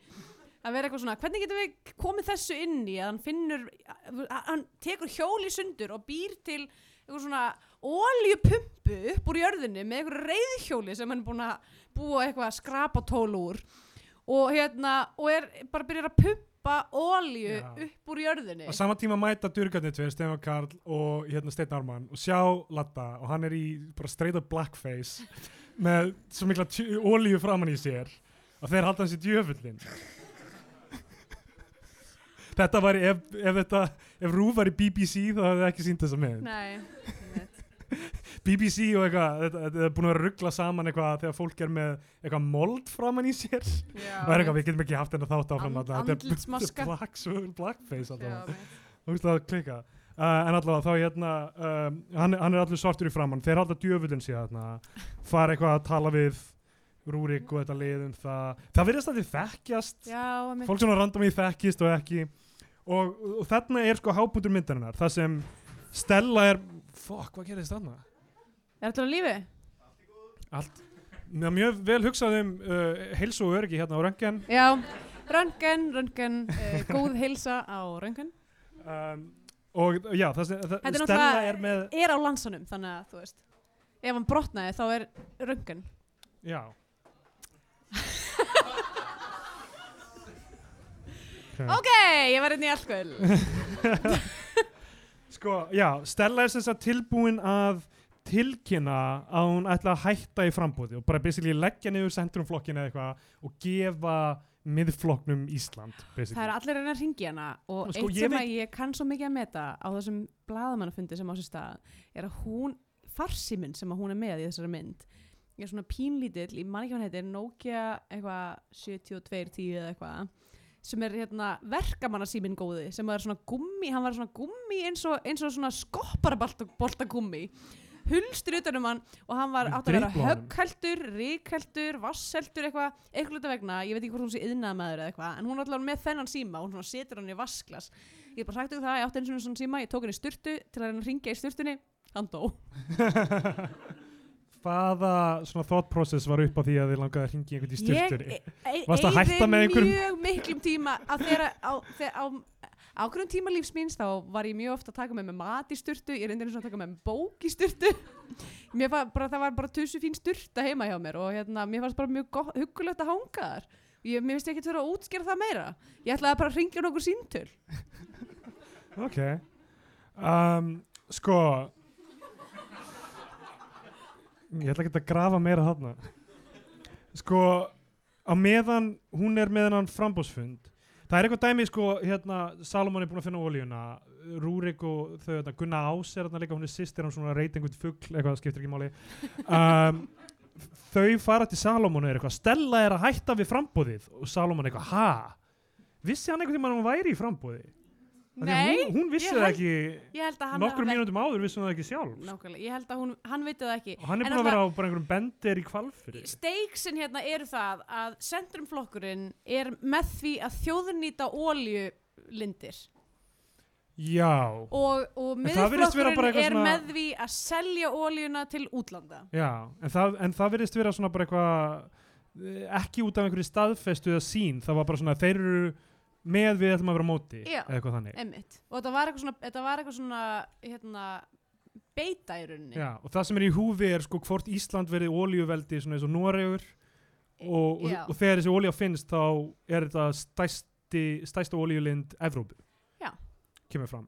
Að vera eitthvað svona, hvernig getum við komið þessu inn í? Að hann finnur hann tekur hjól í sundur og býr til eitthvað svona oljupumpu upp úr jörðinni með eitthvað reyðhjóli sem hann er búin að búa eitthvað að skrapa tól úr. Og hérna, og er bara byrjar að pumpa pumpa olju Já. upp úr jörðinni á sama tíma mæta durgarnir tveir, Stefán Karl og hérna Steinn Arman og sjá Latta og hann er í bara straight up blackface með svo mikla ólíu framann í sér og þeir halda hans í djöfullin þetta var ef, ef þetta ef Rúf var í BBC þá hefði það ekki sínt þessa með Nei. BBC og eitthvað, þetta er búin að vera ruggla saman eitthvað þegar fólk er með eitthvað mold framann í sér. Já, og er eitthvað, við getum ekki haft þetta þátt áfram And- þetta er- er black, blackface. Þú veist það klika uh, En allavega þá hérna um, hann, hann er allur svartur í framann Þeir halda djöfullin síðan þarna Fara eitthvað að tala við Rúrik og þetta lið um það. Það virðist að þið þekkjast. Já. Fólk svona random í þekkist og ekki. Og, og þarna er sko háputur myndarinnar Það sem Stella er Fuck, hvað gerðist þarna? Er þetta á lífi? Allt mjög vel hugsað um uh, heilsu og öryggi hérna á röngen Já, röntgen, röntgen, uh, góð heilsa á röntgen. um, Og já, það það, Þetta Stella er með Er á lansanum, þannig að þú veist, ef hann brotnaði þá er röntgen. Já Ok, ég var inn í allkvöld. Sko, já, Stella er sem sagt tilbúin að tilkynna að hún ætla að hætta í frambúði og bara basically leggja niður centrumflokkin eða eitthvað og gefa miðflokknum Ísland basically. Það er allir reyna að ringja hana og Og sko, eitt sem veit- að ég kann svo mikið að meta á þessum blaðamannafundi sem á sér stað er að hún, farsíminn sem hún er með í þessari mynd er svona pínlítill, ég man ekki hvað hann heitir Nokia eitthvað 7210 eða eitthvað sem er hérna verkamannasíminn góði sem er svona gummi, hann var svona gummi eins og, eins og svona skopparbolta gummi hulstur utanum hann og hann var Með átt að vera höggheldur, ríkheldur, vassheldur eitthvað, eitthvað hluta vegna, ég veit ekki hvort hún sé yðnaðmaður eða eitthvað, en hún er alltaf með þennan síma og hún setur hann í vasklas ég hef bara sagt ykkur það, ég átti eins og svona síma ég tók hann í sturtu til að að ringja í sturtunni hann dó. Hvaða svona thought process var upp á því að þið langaði að ringi einhvern í styrtunni? Ég e- Varstu að eyði hætta með einhverjum- mjög á, ákveðum tíma lífs míns þá var ég mjög ofta að taka með mig mat í sturtu ég reyndi eins og að taka með mig bók í sturtu. Bara, það var bara tussu fín sturta heima hjá mér og hérna, mér fannst bara mjög gott, huggulegt að hanga þar. Ég, mér finnst ekki að vera að útskýra það meira. Ég ætlaði bara að ringja nokkur síntöl Ok. Um, sko, ég ætla ekki að grafa meira þarna. Sko, á meðan hún er með hennan frambóðsfund, það er eitthvað dæmi, sko, hérna, Salomon er búin að finna ólíuna, Rúrik og þau, hérna, Gunna Ás er hérna líka, hún er sýstir, hann svona reyt einhvern fugl, eitthvað, skiptir ekki máli. Um, þau fara til Salomon og er eitthvað, Stella er að hætta við frambóðið og Salomon er eitthvað, ha? Vissi hann einhvern tímann að hún væri í frambóði? Nei, hún, hún vissi ég það held- ekki held hafi- mínútum áður vissi hún það ekki sjálf. Nákvæmlega, ég held að hún, hann veit það ekki. Og hann er búin að vera á bara einhverjum bendir í kvalfyrir Steiksin hérna eru það að centrumflokkurinn er með því að þjóðnýta óljulindir já, og, og miðflokkurinn er svona- með því að selja óljuna til útlanda. já en það, en það virðist vera svona bara eitthvað eh, ekki út af einhverju staðfestu eða sín, það var bara svona þeir eru með við ætlum að vera móti Já. eða eitthvað þannig Einmitt. Og þetta var eitthvað svona, þetta var eitthvað svona hérna, beita í rauninni. já, og það sem er í húfi er sko hvort Ísland verið ólíuveldi svona eins og Noregur og, og, Já. og þegar þessi ólíu finnst þá er þetta stæsti, stæsta ólíulind Evrópu Já. kemur fram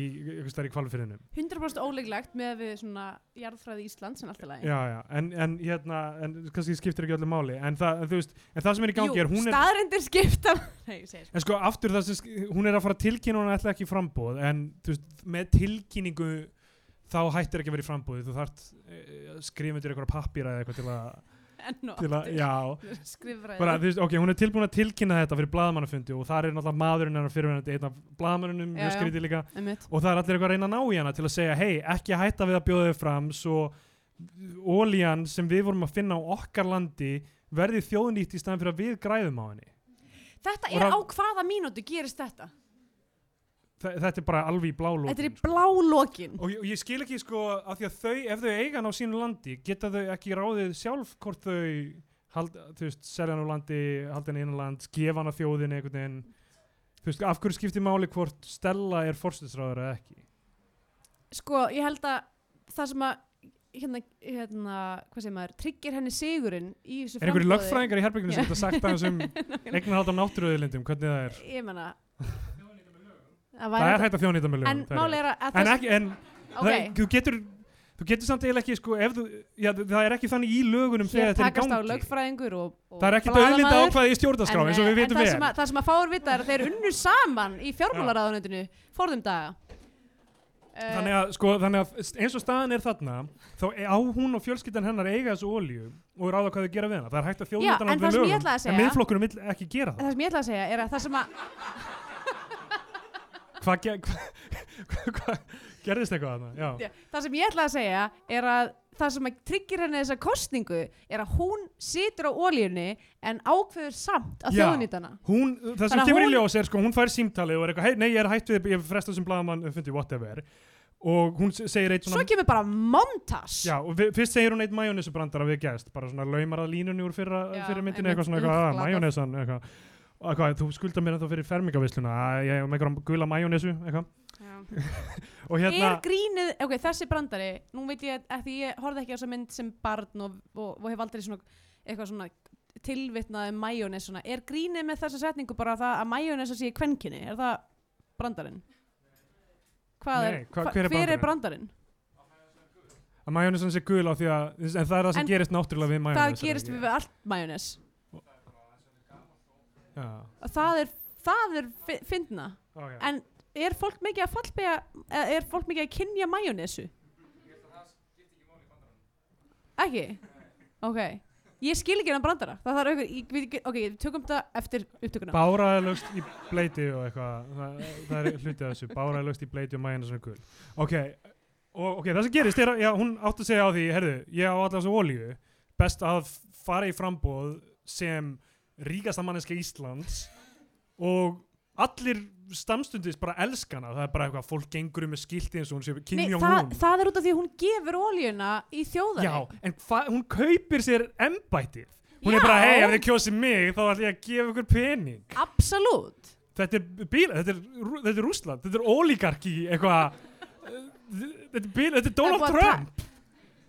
í, í kvalfyrinum 100% óleiklegt með við svona jarðfræði Íslands en allt í lagi. Já, já, en, en hérna, en kannski skiptir ekki öllu máli, en það, en veist, en það sem er í gangi Jú, er, er, staðrendir skipta. Nei, segir. en sko, aftur það sem, hún er að fara að tilkynna hún ætla ekki frambóð, en veist, með tilkynningu þá hættir ekki að vera í frambóði, þú þarft uh, skrifundir eitthvað pappíra eða eitthvað til að, Enn og aftur. já, Skrifræði. bara, þú veist, ok, hún er tilbúin að tilkynna þetta fyrir blaðamannafundi og það er náttúrulega maðurinn hennar fyrirverandi, einn af blaðamannunum, Já, mjög já. skrítið líka, Einmitt. og það er allir eitthvað að reyna að ná í hana til að segja, hei, ekki hætta við að bjóða þau fram svo ólían sem við vorum að finna á okkar landi verði þjóðnýtt í staðan fyrir að við græðum á henni Þetta Og er það- á hvaða mínútu gerist þetta? Þa, þetta er bara alveg í blálókin Þetta er í blá lokin. og, og ég skil ekki sko af því að þau, ef þau eiga hann á sínu landi geta þau ekki ráðið sjálf hvort þau hald, þú veist, selja hann á landi halda hann innan land, gefa hann á þjóðinni einhvern veginn. Þú veist, af hverju skiptir máli hvort Stella er forstisráður eða ekki? Sko, ég held að það sem að hérna, hérna, hvað segir maður tryggir henni sigurinn í þessu Er einhverju lögfræðingar í herbygginu sem geta sagt aðeins um eignarhald á náttúruðilindum, hvernig það er? ég menna það er hægt að þjónýta með lögum. en máli er að, En ekki, en ok, það, þú getur, þú getur samt eiginlega ekki, sko, ef þú, já, það er ekki þannig í lögunum þegar þetta er í takast á gangi. lögfræðingur og, og Það er ekki auðlinda ákvæði í stjórnarskrá, eins og við en, það sem, að, það sem að fáur vita er að þeir unnu saman í fjármálaráðunöndinu forðum daga Þannig að, sko, þannig að eins og staðan er þarna, þá á hún og fjölskyldan hennar eiga þessu ólíu og ráða hvað þau gera við hana. Það er hægt að þjóðnýta en það með lögum, en miðflokkurinn vill ekki gera það. það sem ég ætla að segja er að það sem að Hvað hva, hva, hva, gerðist eitthvað? Já. Já, það sem ég ætla að segja er að það sem að tryggir henni þessa kostningu er að hún situr á ólíunni en ákveður samt að þjóðnýtana Hún, það sem að kemur hún- í ljós er sko, hún fær símtalið og er eitthvað, nei, ég er hætt við, ég frestað sem bladamann, fundi, whatever. Og hún se- segir eitt svo svona, kemur bara montas já, og fyrst segir hún eitt majónesubrandara við gæst, bara svona laumar að línunni úr fyrra, Já, fyrir myndinu, eitthvað svona, eitthvað, að, glatað. majónesan, eitthvað. Eitthvað, þú skuldar mér ennþá fyrir fermingavisluna, ég hef með eitthvað gula majónesu, hérna, er grínið, ok, þessi brandari nú veit ég að því ég horfði ekki á þessa mynd sem barn og, og, og hef aldrei svona eitthvað svona tilvitnaði majónes svona, er grínið með þessa setningu bara það að majónesa sé í kvenkinni, er það brandarinn? Hvað er, Nei, hva- hva- hver er hver er brandarinn? að majónesan sé gul á því að, en það er það sem En gerist náttúrulega við majónes. Það gerist við allt majónes Já, það er, það er fyndna. Já. en er fólk mikið að fallbega eða er fólk mikið að kynja majónesu? Ekki? Ok. Ég skil ekki hennar brandara. Það þarf auðvitað, ok, tökum þetta eftir upptökuna. Bára er lögst í bleiti og eitthvað. Það, það er hlutið af þessu, Bára er lögst í bleiti og mæjana sem er gul. Ok, og, ok, það sem gerist er að já, hún átti að segja á því, herðu, ég á allar þessu olíu. Best að fara í frambóð sem ríkasta manneska Íslands og allir stamstundis bara elskana, það er bara eitthvað fólk gengur um með skilti eins og hún sé Nei, Kim Jong-un. það er út af því að hún gefur ólíuna í þjóðari Já, en hún kaupir sér embætið hún Já. er bara, hei, ef þið kjósið mig þá ætlum ég að gefa ykkur pening. Absolutt. Þetta er bíl, þetta er, þetta er Rússland, þetta er ólíkarki eitthvað. Þetta er bíl, þetta er Donald Trump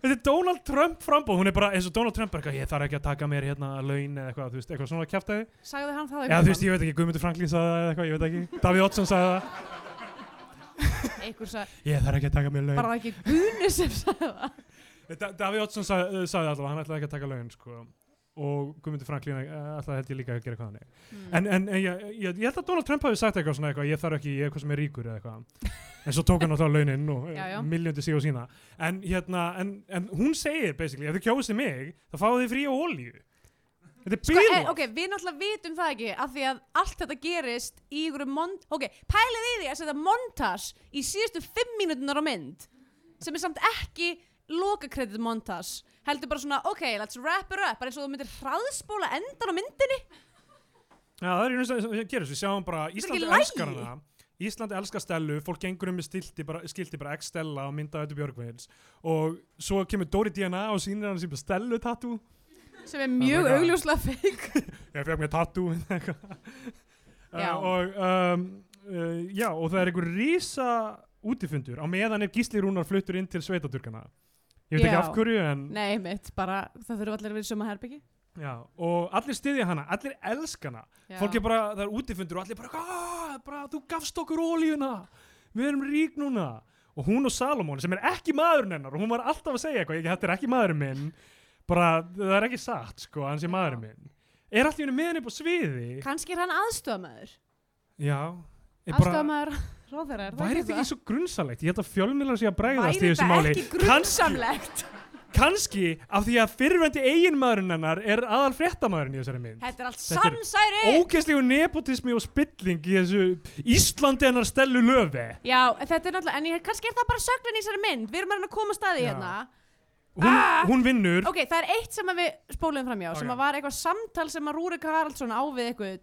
þetta er Donald Trump frambóð, hún er bara eins og Donald Trump er eitthvað, ég þarf ekki að taka mér hérna laun eða eitthvað, þú veist, eitthvað svona kjæftæði Sagði hann það Já, þú veist, ég veit ekki, Guðmundur Franklín sagði það eða eitthvað, ég veit ekki, Davíð Oddsson sagði það? Einhver sagði, ég þarf ekki að taka mér laun. Bara ekki Guðni sem sagði það. Da Davíð Oddsson sagði, sagði allavega, hann ætlaði ekki að taka laun sko. Og Guðmundur Franklín uh, ætlaði held ég líka að gera hvað hann er Mm. en, en, en ég, ég, ég held að Donald Trump hafi sagt eitthvað svona eitthvað, ég þarf ekki, ég er eitthvað sem er ríkur eða eitthvað. En svo tók hann náttúrulega launin og já. miljóndi sig og sína. En, hérna, en, en hún segir basically, ef þið kjósið mig þá fáið þið frí á olíu. Þetta er Sko, bílað e, ok, við náttúrulega vitum það ekki af því að allt þetta gerist í ykkur mont... Ok, pælið í því að setja montas í síðustu fimm mínútunar á mynd sem er samt ekki lokakredit montas heldur bara svona, ok, let's wrap it up bara eins og þú myndir hraðspóla endan á myndinni. Já, það er einu sem gerist, við sjáum bara Ísland ekki lagi. elskar hana. Ísland elskar Stellu, fólk gengur um með stilti bara, skilti bara X Stella og mynda þetta Björgveils og svo kemur Dóri DNA og sýnir hann sem bara Stellu tattoo. Sem er mjög augljóslega feik ég fekk mér tattoo uh, og um, uh, já, og það er einhver rísa útifundur. Á meðan er Gísli Rúnar fluttur inn til sveitaturkana ég veit ekki af hverju en Nei, mitt, bara það þurfa allir að vera í suma herbyggi já, og allir styðja hana, allir elskana Já. fólk er bara, það er útifundur og allir bara, "Ah, bara þú gafst okkur ólíuna við erum rík núna. Og hún og Salomón sem er ekki maðurinn hennar og hún var alltaf að segja eitthvað, ég þetta er ekki maðurinn minn. Bara, það er ekki satt sko, hann sé maðurinn minn. Er allir með henni upp á sviði? Kannski er hann aðstofamæður já, er bara Aðstofamæður ráðherra, er það væri þetta ekki svo grunnsalegt ég held að fjölmiðlar sé að bregðast í Væri þessu þetta máli. ekki grunnsamlegt? kannski af því að fyrirvændi eiginmaðurinn hennar er aðal fréttamaðurinn í þessari mynd. Þetta er allt Þetta samsæri ógeðslegu nepotismi og spilling í þessu Íslandi hennar stelu löfi Já, þetta er náttúrulega, en ég, kannski er það bara sögnin í þessari mynd. Við erum að koma að staði hérna. Hún, Ah! hún vinnur. Ok, það er eitt sem við spólum framjá sem Ok. að var eitthvað samtal sem að Rúrik Haraldsson á við eitthvað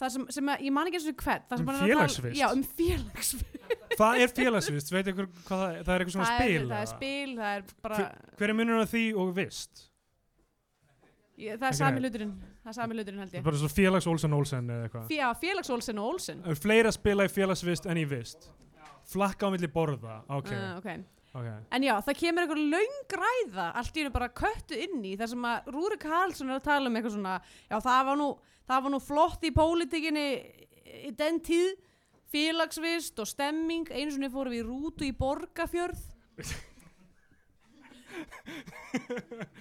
það sem, sem að, ég man ekki eins og hvert Um félagsvist? Já, um félagsvist. Það er félagsvist, veit ykkur hvað það er? Það er eitthvað svona spil það er spil, það er bara Hver- hver er munur á því og vist? Ég, Það er sami hluturinn. Það er sami hluturinn held Það er ég bara svo félags Olsen Olsen eða eitthvað. Fjá, félags Olsen Olsen. Er fleira spila í félagsvist en í vist? Flakka á milli borða ok, uh, Ok, ok. En já, það kemur eitthvað löng ræða allt í hennu bara köttu inn í þar sem að Rúri Karlsson er að tala um eitthvað svona já, það var nú, það var nú flott í pólitíkinni í den tíð félagsvist og stemming einu sinni fórum við í rútu í Borgafjörð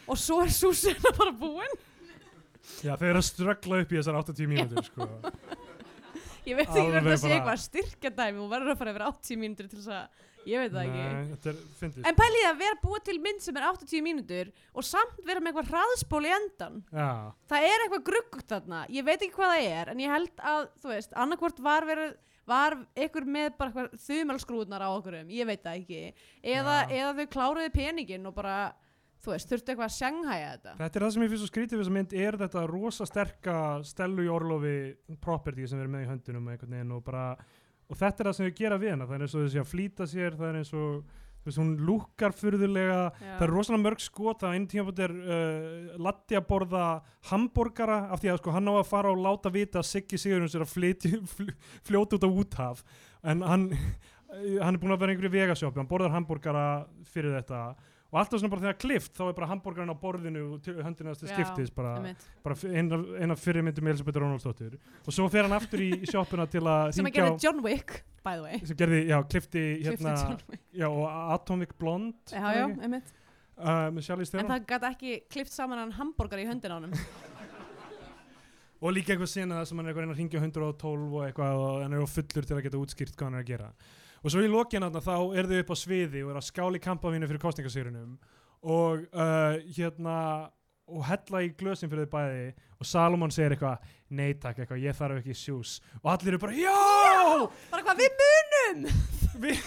og svo er sena bara búin. Já, þeir eru að ströggla upp í þessar 80 mínútur sko. ég veit ekki hvort það sé eitthvað styrkjadæmi og verður að fara yfir 80 mínútur til þess að ég veit það ekki Nei, þetta er fyndið En pælið að vera búið til mynd sem er 80 mínútur og samt vera með eitthvað hraðspól í endan. Já, Það er eitthvað gruggugt þarna. Ég veit ekki hvað það er, en ég held að, þú veist, annarkvort var verið, var ykkur með bara eitthvað þumalskrúðnar á okkurum, ég veit það ekki. Eða, Já. eða þau kláruði peningin og bara, þú veist, þurftu eitthvað að sjanghæja þetta. þetta er það sem ég finnst svo skrítið við þessa mynd er þetta rosa sterka Stellu í Orlofi property sem við erum með í höndunum einhvern veginn og bara og þetta er það sem við gera við hana það er eins og þessi að flýta sér það er eins og veist, hún lúkkar furðulega. Já. það er rosalega mörg skot það einn tíma er uh, Latti að borða hambúrgara af því að sko hann á að fara og láta vita að Siggi Sigurðun sér að fljóta út á úthaf. En hann hann er búin að vera einhverju vegasjópi hann borðar hambúrgara fyrir þetta og alltaf svona bara þegar klift þá er bara hambúrgarinn á borðinu og til- höndin hans til skiptis bara, bara f- ein af, ein af fyrir myndum Elisabeth Rónaldsdóttir og svo fer hann aftur í, í sjoppuna til að Sem að gera John Wick, by the way. sem gerði, já, klifti hérna, já, og Atomic Blonde Já, já, einmitt. uh, En það gæti ekki klift saman hann hambúrgar í höndin á honum. og líka eitthvað sena það sem hann er að reyna að hringja 112 og eitthvað og hann er fullur til að geta útskýrt hvað hann er að gera og svo í lokin þarna þá er þau upp á sviði og er að skáli kampavínu fyrir kostningasýrunum og uh, hérna og hella í glösin fyrir þau bæði og Salomon segir eitthvað nei takk eitthvað, ég þarf ekki sjús og allir eru bara já Bara hvað, við munum! við,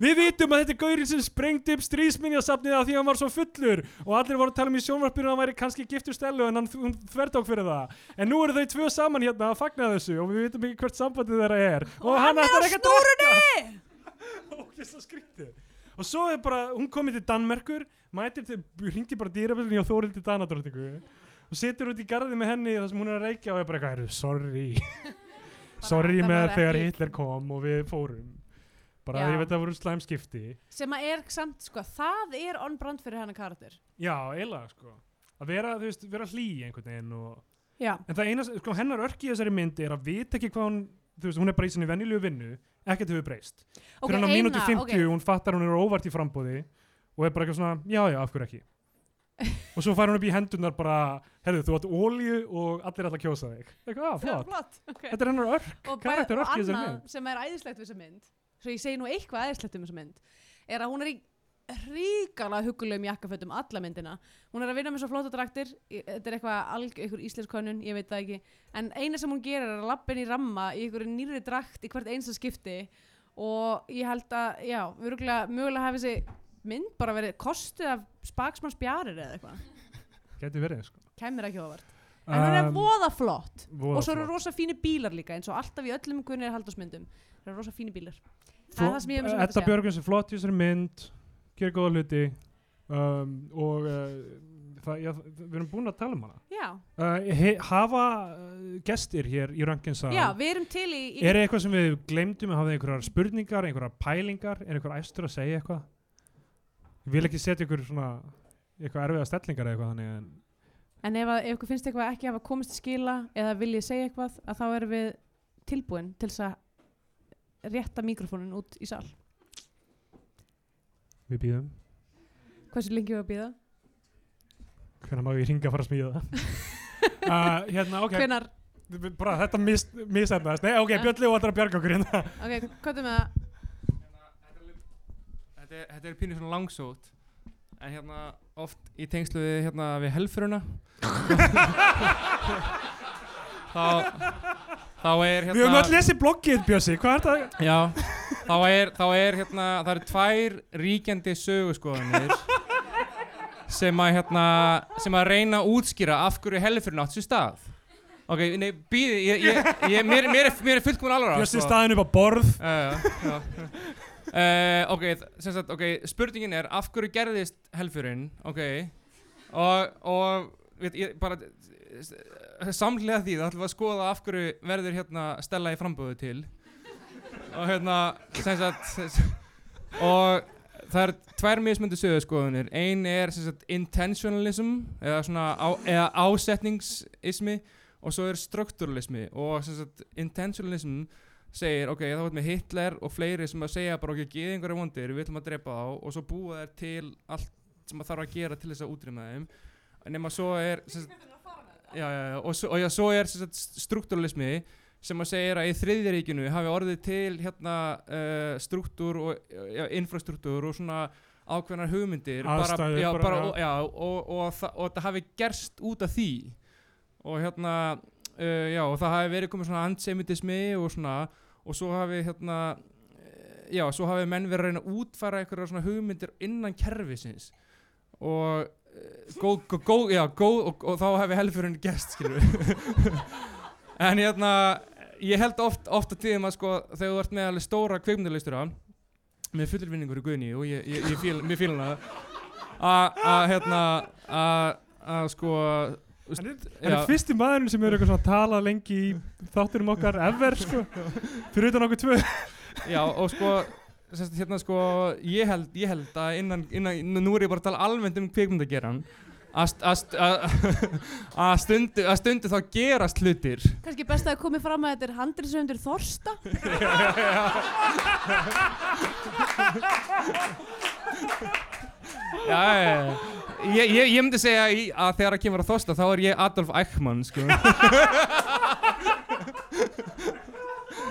við vitum að þetta er gaurinn sem sprengdi upp strísminjasafnið af því að hann var svo fullur og allir voru að tala um í sjónvarpinu að hann væri kannski giftur stelu en hann þvertók fyrir það. En nú eru þau tvö saman hérna að fagna þessu og við vitum ekki hvert sambandið þeirra er. Og, hann er ætlar ekki að skrítið. Og svo er bara, hún komið til Danmerkur mætir til, hringdi bara dýrafélni og Þórildi Danadróttingu og situr út í garði með henni þar sem hún er að reykja og er bara eitthvað, "Heyrðu, sorry. Sorry með þegar Hitler kom og við fórum bara Já. ég veit að það voru slæm skipti Sem að er samt, sko, það er on brand fyrir hennar karakter. já, eiginlega sko að vera, þú veist, vera hlý einhvern veginn og en það eina, sko, hennar örk í þessari mynd er að vita ekki hvað hún þú veist, hún er bara í sinni venjulegu vinnu ekkert hefur breyst Ok, fyrir hann á eina, mínútu 50 ok. hún fattar hún er óvart í frambóði og er bara eitthvað svona, já já, af hverju ekki og svo fær hún upp í hendunar bara herðu, þú átt ólíu og allir að kjósa þig eitthvað, að, Já, flott, flott. ok. þetta er hennar örk og, karakter og örk í þessari annað mynd sem er æðislegt við þessa mynd svo ég segi nú eitthvað æðislegt um þessa mynd er að hún er í ríkala hugulegum jakkafötum alla myndina. Hún er að vinna með svo flóta draktir þetta er eitthvað alg, eitthvað íslensk könnun ég veit það ekki, en eina sem hún gerir er að lappin í ramma í einhverju nýri drakt í hvert einsta skipti. Og ég held að, já, mögulega hafi þessi mynd bara verið kostið af spaksmanns bjarir eða eitthvað. Getur verið, sko. Kæmur ekki ofart en hún er Um, voða flott. Voða og svo eru rosa fínu bílar líka eins og alltaf í öllum Gunnar Halldórsmyndum það eru rosa fínu bílar. Það er það sem ég hef Edda þetta að segja. Björgvins er flott í þessari mynd gerir góða hluti um, og uh, það, já, við erum búin að tala um hana. Já, uh, he, hafa uh, gestir hér í Rönginsal já, við erum til í, í er eitthvað sem við glemdum hafið einhverjar spurningar, einhverjar pælingar? Er einhver æstur að segja eitthvað? Ég vil ekki setja ykkur svona eitthvað erfiða stellingar eða eitthvað þannig en en ef, að, ef ykkur finnst eitthvað ekki hafa komist skila eða viljið segja eitthvað að þá erum við tilbúin til þess að rétta mikrofónin út í sal. Við býðum hversu lengi við að býða hvernig má ég ringa að fara að smíða það? Uh, hérna, ok. Hvenar, bara þetta mis, misefnaðist nei, ok, Ja. Björn Leo ætlar að bjarga okkur hérna. Ok, hvað er með það? Þetta er, þetta er pínu svona langsót en hérna oft í tengslu við, hérna, við helfuruna þá hérna við höfum öll lesið bloggið Bjössi, hvað er það? já, þá er, þá er hérna það eru tvær ríkjandi sögurskoðanir sem að hérna sem að reyna að útskýra af hverju helfurinn átt sér stað ok, nei, býði ég, ég, ég, mér, mér, er, er fullkomun alvara Bjössi sko. staðin upp á borð Já, já, já. Uh, ok, sem sagt, ok, spurningin er af hverju gerðist helfurinn, ok, og, og veit, ég bara, s- samhliða því þá ætlum við að skoða af hverju verður hérna Stella í framböðu til. Og hérna, sagt, og það er tvær mismöndu sögurskoðunir ein er sagt, intentionalism eða á, eða ásetningsismi og svo er strukturalismi og sagt, intentionalism segir ok, þá erum við Hitler og fleiri sem að segja bara ok, geðingur er vondir, við ætlum að drepa þá og svo búa þær til allt sem það þarf að gera til þess að útrýma þeim. Nema svo er sagt, já, já, og, svo, og já, svo er strukturalismi sem að segja að í þriðjaríkinu hafi orðið til hérna uh, struktúr og já, infrastruktúr og svona ákveðnar hugmyndir Aðstæður, bara, bara, bara, og, og, og, og, þetta hafi gerst út af því. Og hérna uh, já, og það hafi verið komið svona antisemitismi og svona og svo hafi hérna eh, já, svo hafi menn verið að reyna að útfæra einhverja svona hugmyndir innan kerfisins. Og góð, góð, góð, já, góð og, og þá hefði helfurinn gerst, skilur en hérna ég held oft, oft að tíðum að sko þegar þú ert með alveg stóra kveikmyndalistura með fullir vinningur í guðni og ég, ég, ég fíl, mér fíla það að hérna að sko Hann er, hann er fyrsti maðurinn sem er eitthvað svona að tala lengi í þátturum okkar ever sko. Fyrir utan okkur tvö. Já, og sko sérst, hérna sko, ég held, ég held að innan, innan, nú er ég bara að tala almennt um kvikmyndageran að st- að st- að- að stundu, að stundu þá gerast hlutir Kannski best að það komið fram að þetta er handriðsöndur Þorsta. Já, já, já. Ég, ég, myndi segja að þegar það kemur að þosta þá er ég Adolf Eichmann sko.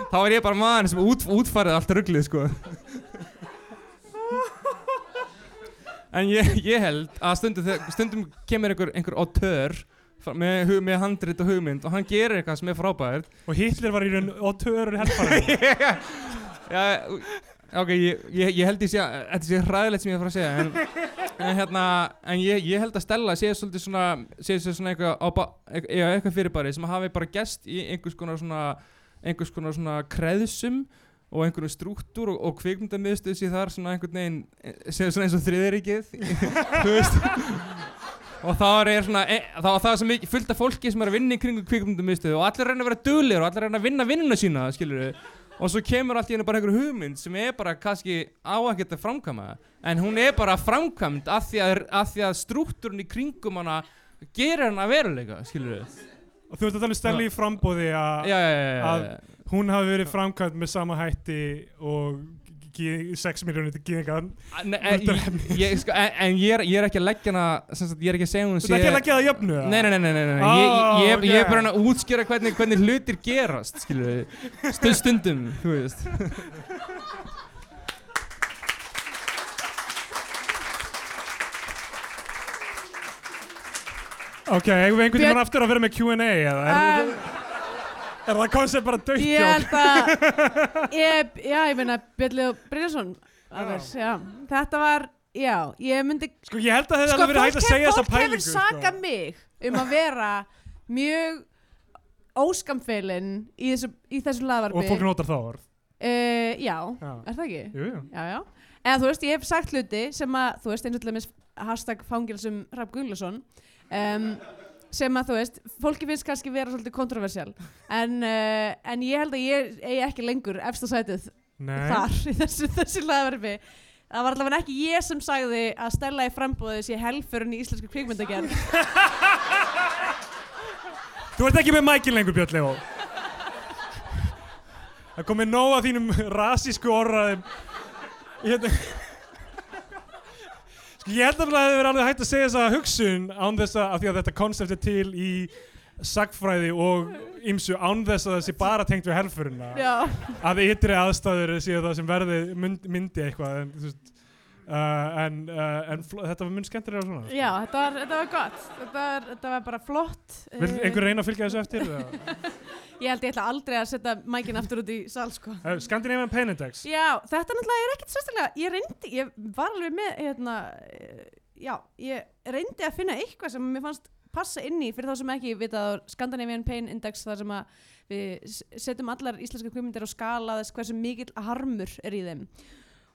þá er ég bara maður sem út, útfarið allt rugglið sko. En ég, ég held að stundum, stundum kemur einhver, einhver auteur fa- með, með handrit og hugmynd og hann gerir eitthvað sem er frábært. Og Hitler var í raun og törur helfara Já, ok, ég, ég, ég held sé að þetta sé hræðilegt sem ég er að fara að segja en, en hérna, en ég, ég held að Stella sé svolítið svona, sé svona eitthvað, já, eitthvað fyrirbæri sem hafi bara gest í einhvers konar svona einhvers konar svona kreðsum og einhverjum struktúr og, og kvikmyndamiðstöð sé þar svona einhvern veginn eh, sé svona eins og veist. Og þá er svona, e, er það svo mikið fullt af fólki sem er að vinna í kringum kvikmyndamiðstöð og allir reyna að vera duglir og allir reyna að vinna vinnuna sína skilur og svo kemur allt í hennu bara einhver hugmynd sem er bara kannski á að geta framkama en hún er bara framkvæmd af því að, að struktúrun í kringum hana gerir hana veruleika skilur við og þú ert að tala um Stelli í frambóði að hún hafi verið framkvæmt með sama hætti og 6 miljónir til gíðingar Nei, en, sko, en, en ég, er, ég er ekki að leggja hana ég er ekki að segja hún þú ert ekki að leggja það jöfnu? Nei, nei, nei, nei, nei, nei. Ó, Ég, ég, ég, er bara að útskýra hvernig, hvernig hlutir gerast, Stund, stundum, þú veist. ok, eigum við einhvern tímann aftur að vera með Q&A eða er, Um, er það koncept bara dögt ég held að, ég, já, ég meina, Björnlið Brynjarsson, Anders, já. Þetta var, já, ég myndi, sko ég held að hefði sko, alveg verið hægt að segja þessa fólk pælingu hefur sakað sko. mig um að vera mjög óskamfeilin í þessu, þessu laðvarpi. og fólk notar það orð Uh, já, já, er það ekki? jú, jú. Já, já. Eða þú veist, ég hef sagt hluti sem að, þú veist, eins og til dæmis hashtag fangilsum Rapp Guðlusson um, sem að, þú veist, fólki finnst kannski vera svolítið kontroversial en, uh, en ég held að ég eigi ekki lengur efsta sætið Nei. þar í þessu, þessu laðverfi það var allavega ekki ég sem sagði að stella í frambóði sé helfurinn í íslensku kvikmyndagerð Þú ert ekki með mækin lengur Björn Leó Það komið nóg af þínum rasísku orðaðum hérna. Sko ég held að það verið alveg hægt að segja þessa hugsun án þess að, af því að þetta koncept er til í sagfræði og ymsu án þess að það sé bara tengt við helfurina já, að ytri aðstæður séu það sem verði mynd, myndi eitthvað en, veist, uh, en, uh, en þetta var mun skemmtilega svona. Já þetta, var, þetta var gott. Þetta var, þetta var bara flott. Vil Eh, einhver reyna að fylgja þessu eftir? ég held ég ætla aldrei að setja mækin aftur út í sal sko. Scandinavian Pain Index. Já, þetta náttúrulega er ekkert sérstaklega, ég reyndi, ég var alveg með, hérna, eh, já, ég reyndi að finna eitthvað sem mér fannst passa inn í fyrir þá sem ekki vita að Scandinavian Pain Index þar sem að við setjum allar íslenska kvimmundir á skala þess hversu mikill harmur er í þeim.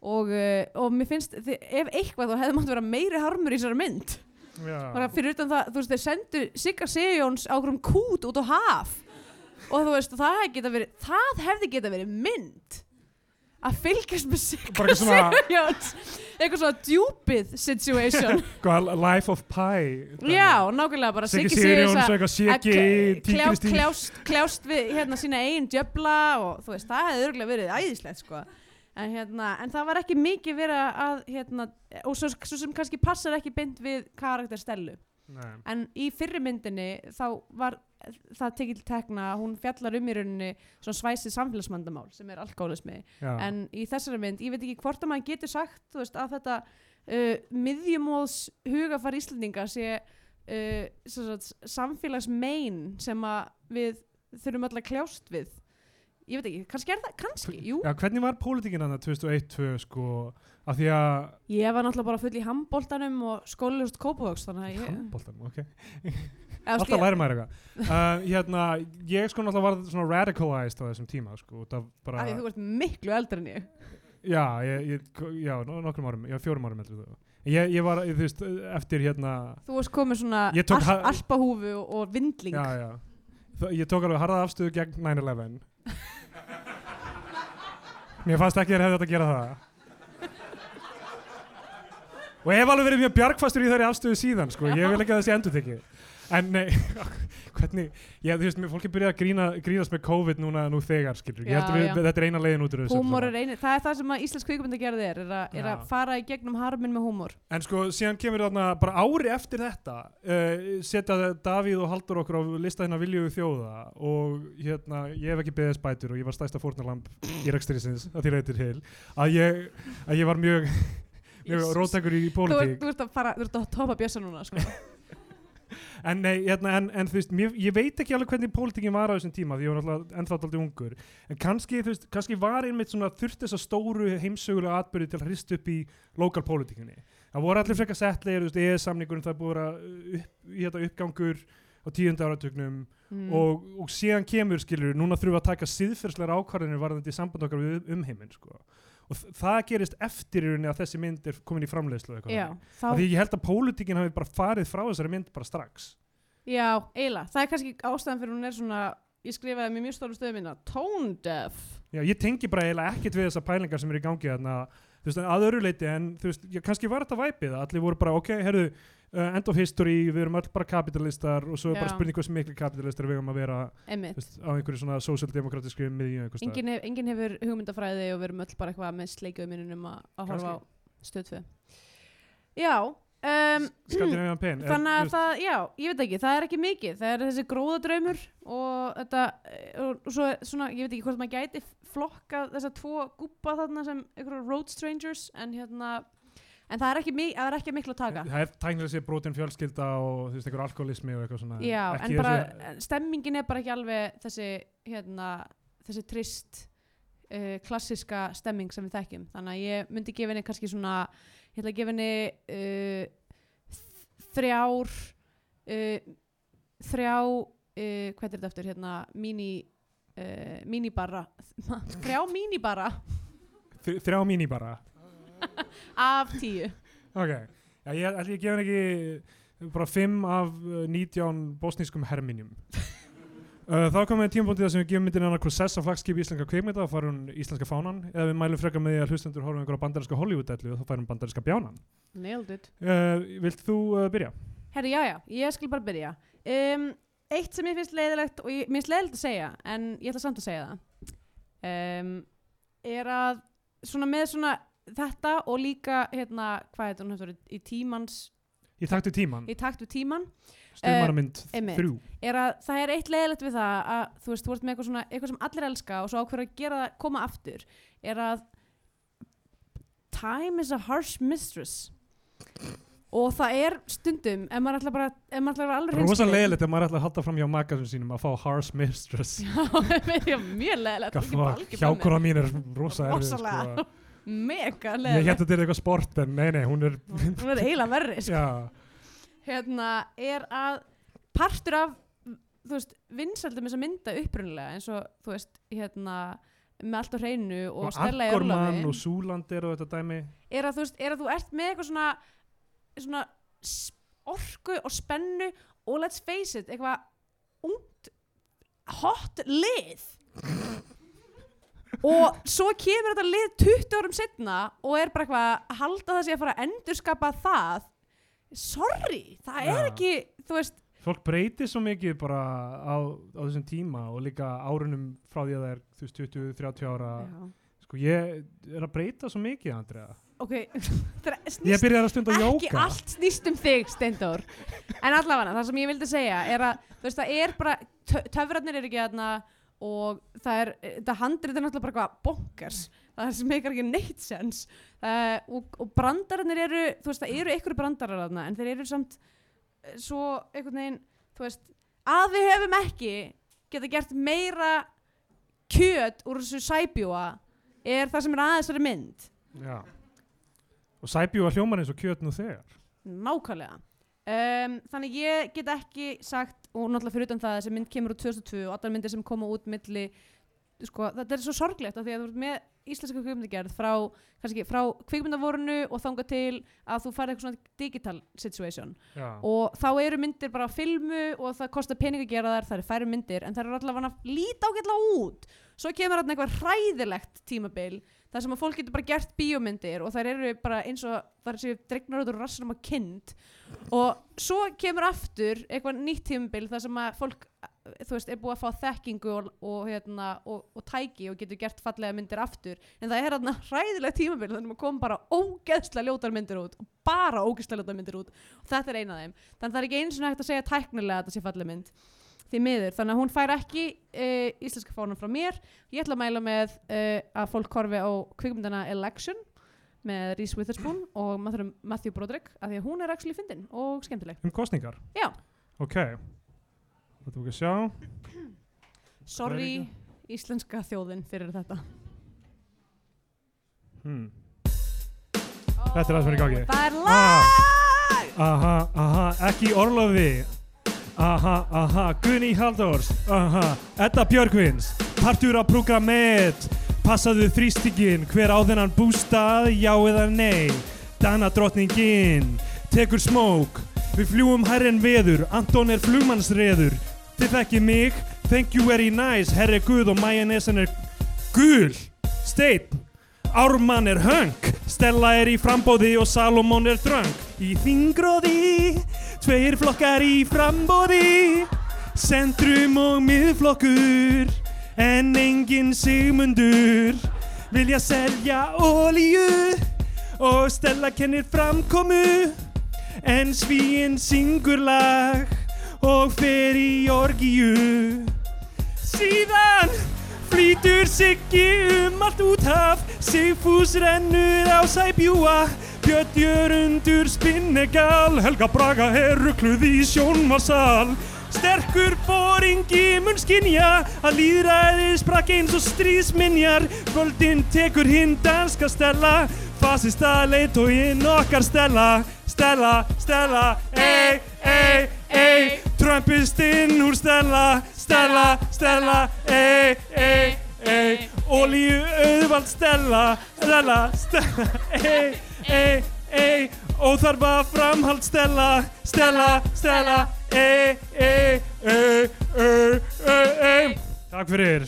Og, uh, og mér finnst, ef eitthvað þá hefði mátt vera meiri harmur í þessari mynd. Bara Já. fyrir utan það, þú veist, þeir sendu Sigga Sigjóns á hverjum kút út á haf og þú veist, það, verið, það hefði geta verið mynd að fylgjast með Sigga Sigurjóns. Eitthvað svona djúpið situation. Life of Pi? Já, nákvæmlega bara Siggi Sigurjóns Sigurjóns og eitthvað að Siggi kljá- Tígristýr kljást, kljást við hérna sína eigin djöfla og þú veist, það hefði örgulega verið æðislegt sko. en, hérna, en það var ekki mikið verið að hérna, og svo, svo sem kannski passar ekki beint við karakter Stellu Nei. en í fyrri myndinni þá var það tekið til tekna hún fjallar um í rauninni svona svæsið samfélagsmandamál sem er alkoholismi Já. en í þessari mynd, ég veit ekki hvort að maður getur sagt veist, að þetta uh, miðjumóðs hugafar Íslandinga sé uh, samfélagsmein sem við þurfum öll að kljást við ég veit ekki, kannski er það, kannski, jú. Já, hvernig var pólitíkin hann 2001-2002 sko, af því að ég var náttúrulega bara full í handbóltanum og skólilegust kópavöks þannig að ég handboltan, ok, alltaf læri maður eitthvað. Uh, hérna, ég sko náttúrulega var svona radicalized á þessum tíma sko, það bara, því þú ert miklu eldri en ég. Já, ég, ég, já, no- nokkrum árum já, fjórum árum heldur þú. Ég, ég var, þú veist, eftir hérna þú varst komið svona alpahúfu og, og vindling. Já, já, ég tók alveg harða afstöðu gegn 9-11 mér fannst ekki þér hefði átt að gera það og ég hef alveg verið mjög bjargfastur í þeirri afstöðu síðan sko. ég vil ekki að þessi endur tekið en nei, hvernig ég, þú veist, mér fólk er byrjað að grína, grínast með COVID núna nú þegar, skilur, ég Já, held að við, já. þetta er eina leiðin út úr þessu húmor er eini, það er það sem að Íslensk kvikmyndagerð er, er, a, er Já. að fara í gegnum harminn með húmor en sko, síðan kemur þarna bara ári eftir þetta uh, setja Davíð og Haldur okkur á lista hérna viljuðu þjóða og hérna, ég hef ekki beðið spætur og ég var stæsta fórnalamb í rekstrisins að því reytir til að ég, að ég var mjög mjög Jesus. róttækur í pólitík þú ert að þú ert að topa bjössa núna sko. en, nei, hérna, en, en þú veist, mér, ég veit ekki alveg hvernig pólitíkin var á þessum tíma því ég var náttúrulega ennþá aldrei ungur. En kannski, þú veist, kannski var einmitt svona þurft þessa stóru heimsögulega atbyrði til að hrist upp í lokal pólitíkinni. Það voru allir frekar settlegir, þú veist, ES-samningurinn það búið að upp, í þetta uppgangur á tíunda áratugnum. Mm. og, og síðan kemur, skilur, núna þurfum við að taka siðferðslegar ákvarðanir varðandi samband okkar við umheiminn, sko og það gerist eftir í rauninni að þessi mynd er komin í framleiðslu eða eitthvað þá, því ég held að pólitíkin hafi bara farið frá þessari mynd bara strax. Já, eiginlega. Það er kannski ástæðan fyrir hún er svona ég skrifaði mér mjög stóru stöðu minna tone deaf. Já, ég tengi bara eiginlega ekkert við þessar pælingar sem eru í gangi þarna, þú veist, að öðru leiti en þú veist, já, kannski var þetta væpið allir voru bara, ok, herru, uh, end of history við erum öll bara kapitalistar og svo er bara Já. spurning hversu miklu kapitalistar við erum að vera þú einmitt veist, á einhverju svona social-demokratísku miðju einhvers staðar. enginn, hef, enginn hefur hugmyndafræði og við erum öll bara eitthvað með sleikjöðu minnunum að, að horfa á stöð 2 já um, Skandinavian Pen er, þannig þú að veist, það, já, ég veit ekki, það er ekki mikið það er þessi gróðadraumur og þetta, eh, og, svo er svona, ég veit ekki hvort maður gæti flokkað þessa tvo gúpa þarna sem einhverjum road strangers en hérna, en það er ekki, mi- er ekki miklu að taka. Það er tæknilega sér brotin fjölskylda og þú veist, einhver alkoholismi og eitthvað svona. Já, en bara þessi- stemmingin er bara ekki alveg þessi, hérna þessi trist uh, klassiska stemming sem við þekkjum. Þannig að ég myndi gefa henni kannski svona ég ætla að gefa henni uh, þrjár uh, þrjá uh, hvað er þetta eftir hérna mini uh, minibarra. Þrjá minibarra. Þr- þrjá míní bara af tíu. Ok, já, ég ætla ég að gefa henni ekki bara fimm af uh, 19 bosnískum herminjum. Uh, þá komum við tímapunktið þar sem við gefum myndin annað sess á flagskip íslenska kveikmynda þá fær hún íslenska fánan. Eða við mælum frekar með því að hlustendur horfum einhverja bandarinska Hollywood-dellu og þá fær hún bandarinska bjánan. Nailed it. Uh, Vilt þú uh, byrja? Herri, já, já, ég skal bara byrja. Um, eitt sem ég finnst leiðilegt, og ég, mér finnst leiðilegt að segja, en ég ætla samt að segja það, um, er að svona með svona þetta og líka, hérna, hvað heit hún hefur í tímans, Ég taktu tíman, í takt við tíman, stuðmannamynd Eh, einmitt. þrjú. Er að það er eitt leiðilegt við það að þú veist, þú ert með eitthvað svona, eitthvað sem allir elska og svo ákveður að gera það, koma aftur, er að time is a harsh mistress. Og það er stundum, ef maður ætla bara, ef maður ætla vera alveg Rosa leiðilegt ef maður ætla að halda fram hjá makasum sínum að fá harsh mistress. Já, mjög leðilegt Hjákona mín er rosa erfið sko. Mega Ég leðilegt hérna til eitthvað sport en nei nei, hún er Hún er eiginlega verri sko. Já, Hérna er að partur af þú veist, vinsaldum þess að mynda upprunnilega eins og þú veist, hérna með allt á hreinu og, og stella í Akkormann örlafi og Súlandir og þetta dæmi. Er að þú veist, er að þú ert með eitthvað svona svona orku og spennu og let's face it, eitthvað ungt hot lið og svo kemur þetta lið 20 árum setna og er bara eitthvað að halda það sé að fara að endurskapa það. Sorry, það er ekki þú veist, fólk breytir svo mikið bara á, á þessum tíma og líka árunum frá því að það er þú veist 20-30 ára. Já. sko ég er að breyta svo mikið Andrea. Ok það er- ég byrjar að stunda ekki jóka allt snýst um þig Steindór. En allavega það sem ég vildi segja er að veist það er bara tö- töfrarnir er ekki þarna og það er þetta handrið er náttúrulega bara eitthvað bonkers það er sem meikar ekki neitt sens uh, og, og brandararnir eru þú veist það eru einhverju brandarar þarna en þeir eru samt eh, svo einhvern veginn þú veist að við höfum ekki geta gert meira kjöt úr þessu sæbjúa er það sem er aðeins þessari mynd Já. og sæbjú að hljóman eins og kjöt nú þegar Nákvæmlega. Um, þannig ég get ekki sagt, og náttúrulega fyrir utan það að þessi mynd kemur úr 2002 og allar myndir sem koma út milli, sko, þetta er svo sorglegt af því að þú ert með íslenska kvikmyndagerð frá, kannski, frá kvikmyndavorunu og þanga til að þú farið eitthvað svona digital situation Já. og þá eru myndir bara á filmu og það kostar pening að gera þær, það eru færi myndir en það eru allavega að líta ágætlega út svo kemur þarna eitthvað hræðilegt tímabil þar sem að fólk getur bara gert bíómyndir og þær eru bara eins og þar séu dregnar út úr rassinum að kind. Og svo kemur aftur eitthvað nýtt tímabil þar sem að fólk þú veist, er búið að fá þekkingu og, og, hérna, og, og tæki og getur gert fallega myndir aftur. En það er hérna hræðilegt tímabil þannig að kom bara ógeðslega ljótar myndir út bara ógeðslega ljótar myndir út. Og þetta er eina af þeim. Þannig að það er ekki eins og hægt að segja tæknilega að þetta sé falleg mynd því miður, þannig að hún fær ekki uh, íslenska fánum frá mér. Ég ætla að mæla með uh, að fólk horfi á kvikmyndana Election með Reese Witherspoon og Matthew, Broderick af því að hún er actually fyndin og skemmtileg. Um kostningar Já. ok. Þetta ekki að sjá. Sorry íslenska þjóðin fyrir þetta. Hmm. Þetta er það sem er í gangi. það er Ah. lag! Aha, aha, ekki Orlofi aha, aha, Gunni Haldors aha, Edda Björgvins partur af programmet. Passaðu þrýstingin hver á þennan bústað? Já eða nei? Dana drottningin tekur smók. Við fljúum hærri en veður Anton er flugmannsreður. Þið þekki mig, thank you very nice herri guð og majonesan er gul steinn. Ármann er höng, Stella er í frambóði og Salomon er dröng. Í þingróði, tveir flokkar í frambóði, centrum og miðflokkur, en engin sigmundur. Vilja selja ólíu og Stella kennir framkomu, en svíinn syngur lag og fer í orgíu. Síðan flýtur Siggi um allt úthaf Sigfús rennur á sæbjúa. Björn Jörundur spinnegal Helga Braga er rukluð í sjónvarsal. Sterkur fóringi mun skinja að líðræði sprakk eins og stríðsminjar. Völdin tekur hinn danska stella Fasista leitóin okkar stella Stella, Stella, ei, ei, ei Trumpistinn úr Stella Stella, Stella, ei, ei, ei Olíu auðvald Stella Stella, Stella, ei, ei, ei Óþarfa framhald Stella Stella, Stella, ei, ei, ei, ei, ei Takk fyrir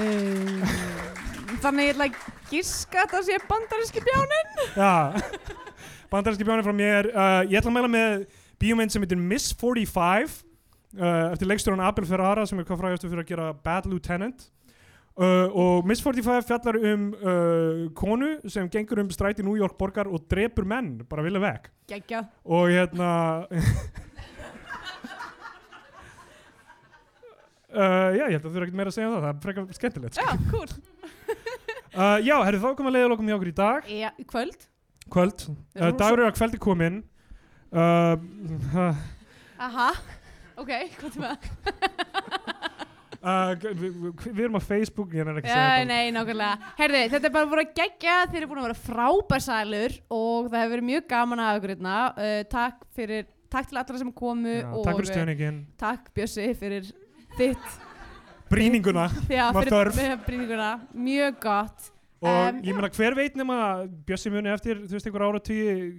um, þannig ég ætla að giska að það sé bandaríski bjánin Já, bandarinski bjónir frá mér uh, Ég ætla að mæla með bíómynd sem heitir Miss 45 uh, eftir leikstjóran Abel Ferrara sem er hvað frægastu fyrir að gera Bad Lieutenant. Uh, og Miss 45 fjallar um konu sem gengur um stræti New York borgar og drepur menn, bara vilja vekk. Geggja. Og hérna Uh, já, ég held að þú eru ekkert meira að segja um það, það er frekar skemmtilegt sko. já, cool uh, Já, herri, þá komum að leiða lokum hjá okkur í dag já, í kvöld kvöld, uh, Við dagur er að kveldi komin uh, aha, ok, hvað er það? Uh, við, við, við erum á Facebook ég er ekki að segja þetta nei, nákvæmlega. Herði, þetta er bara búin að gegja, þeir eru búin að vera frábærsælur og það hefur verið mjög gaman að ykkur hérna. Uh, takk fyrir, takk til allra sem komu Já, og Takk fyrir stjörningin, takk Bjössi fyrir þitt, Var fyrir þörf. fyrir brýninguna, mjög gott. og Em, ég meina hver veit nema Bjössi muni eftir þú veist einhver ára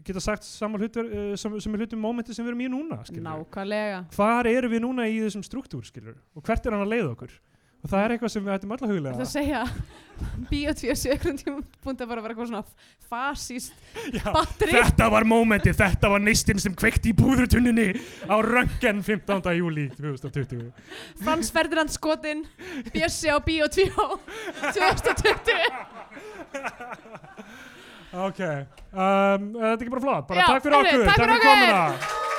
geta sagt saman hlutur uh, sem, sem er hlutum mómenti sem við erum í núna skilur Nákvæmlega. hvar erum við núna í þessum struktúr skilur og hvert er hann að leiða okkur og það er eitthvað sem við ættum öll að Það huglega að segja Bíotvíu tíma búndi að bara vera eitthvað svona fasíst batteri þetta var mómenti, þetta var neistinn sem kveikti í búðrutunninni á röngen 15. júli 2020 Frans Ferdinand skotinn Bjössi á Bíotvíu 2020 ok, um, þetta er ekki bara flott bara Já, takk fyrir okkur, takk fyrir okkur.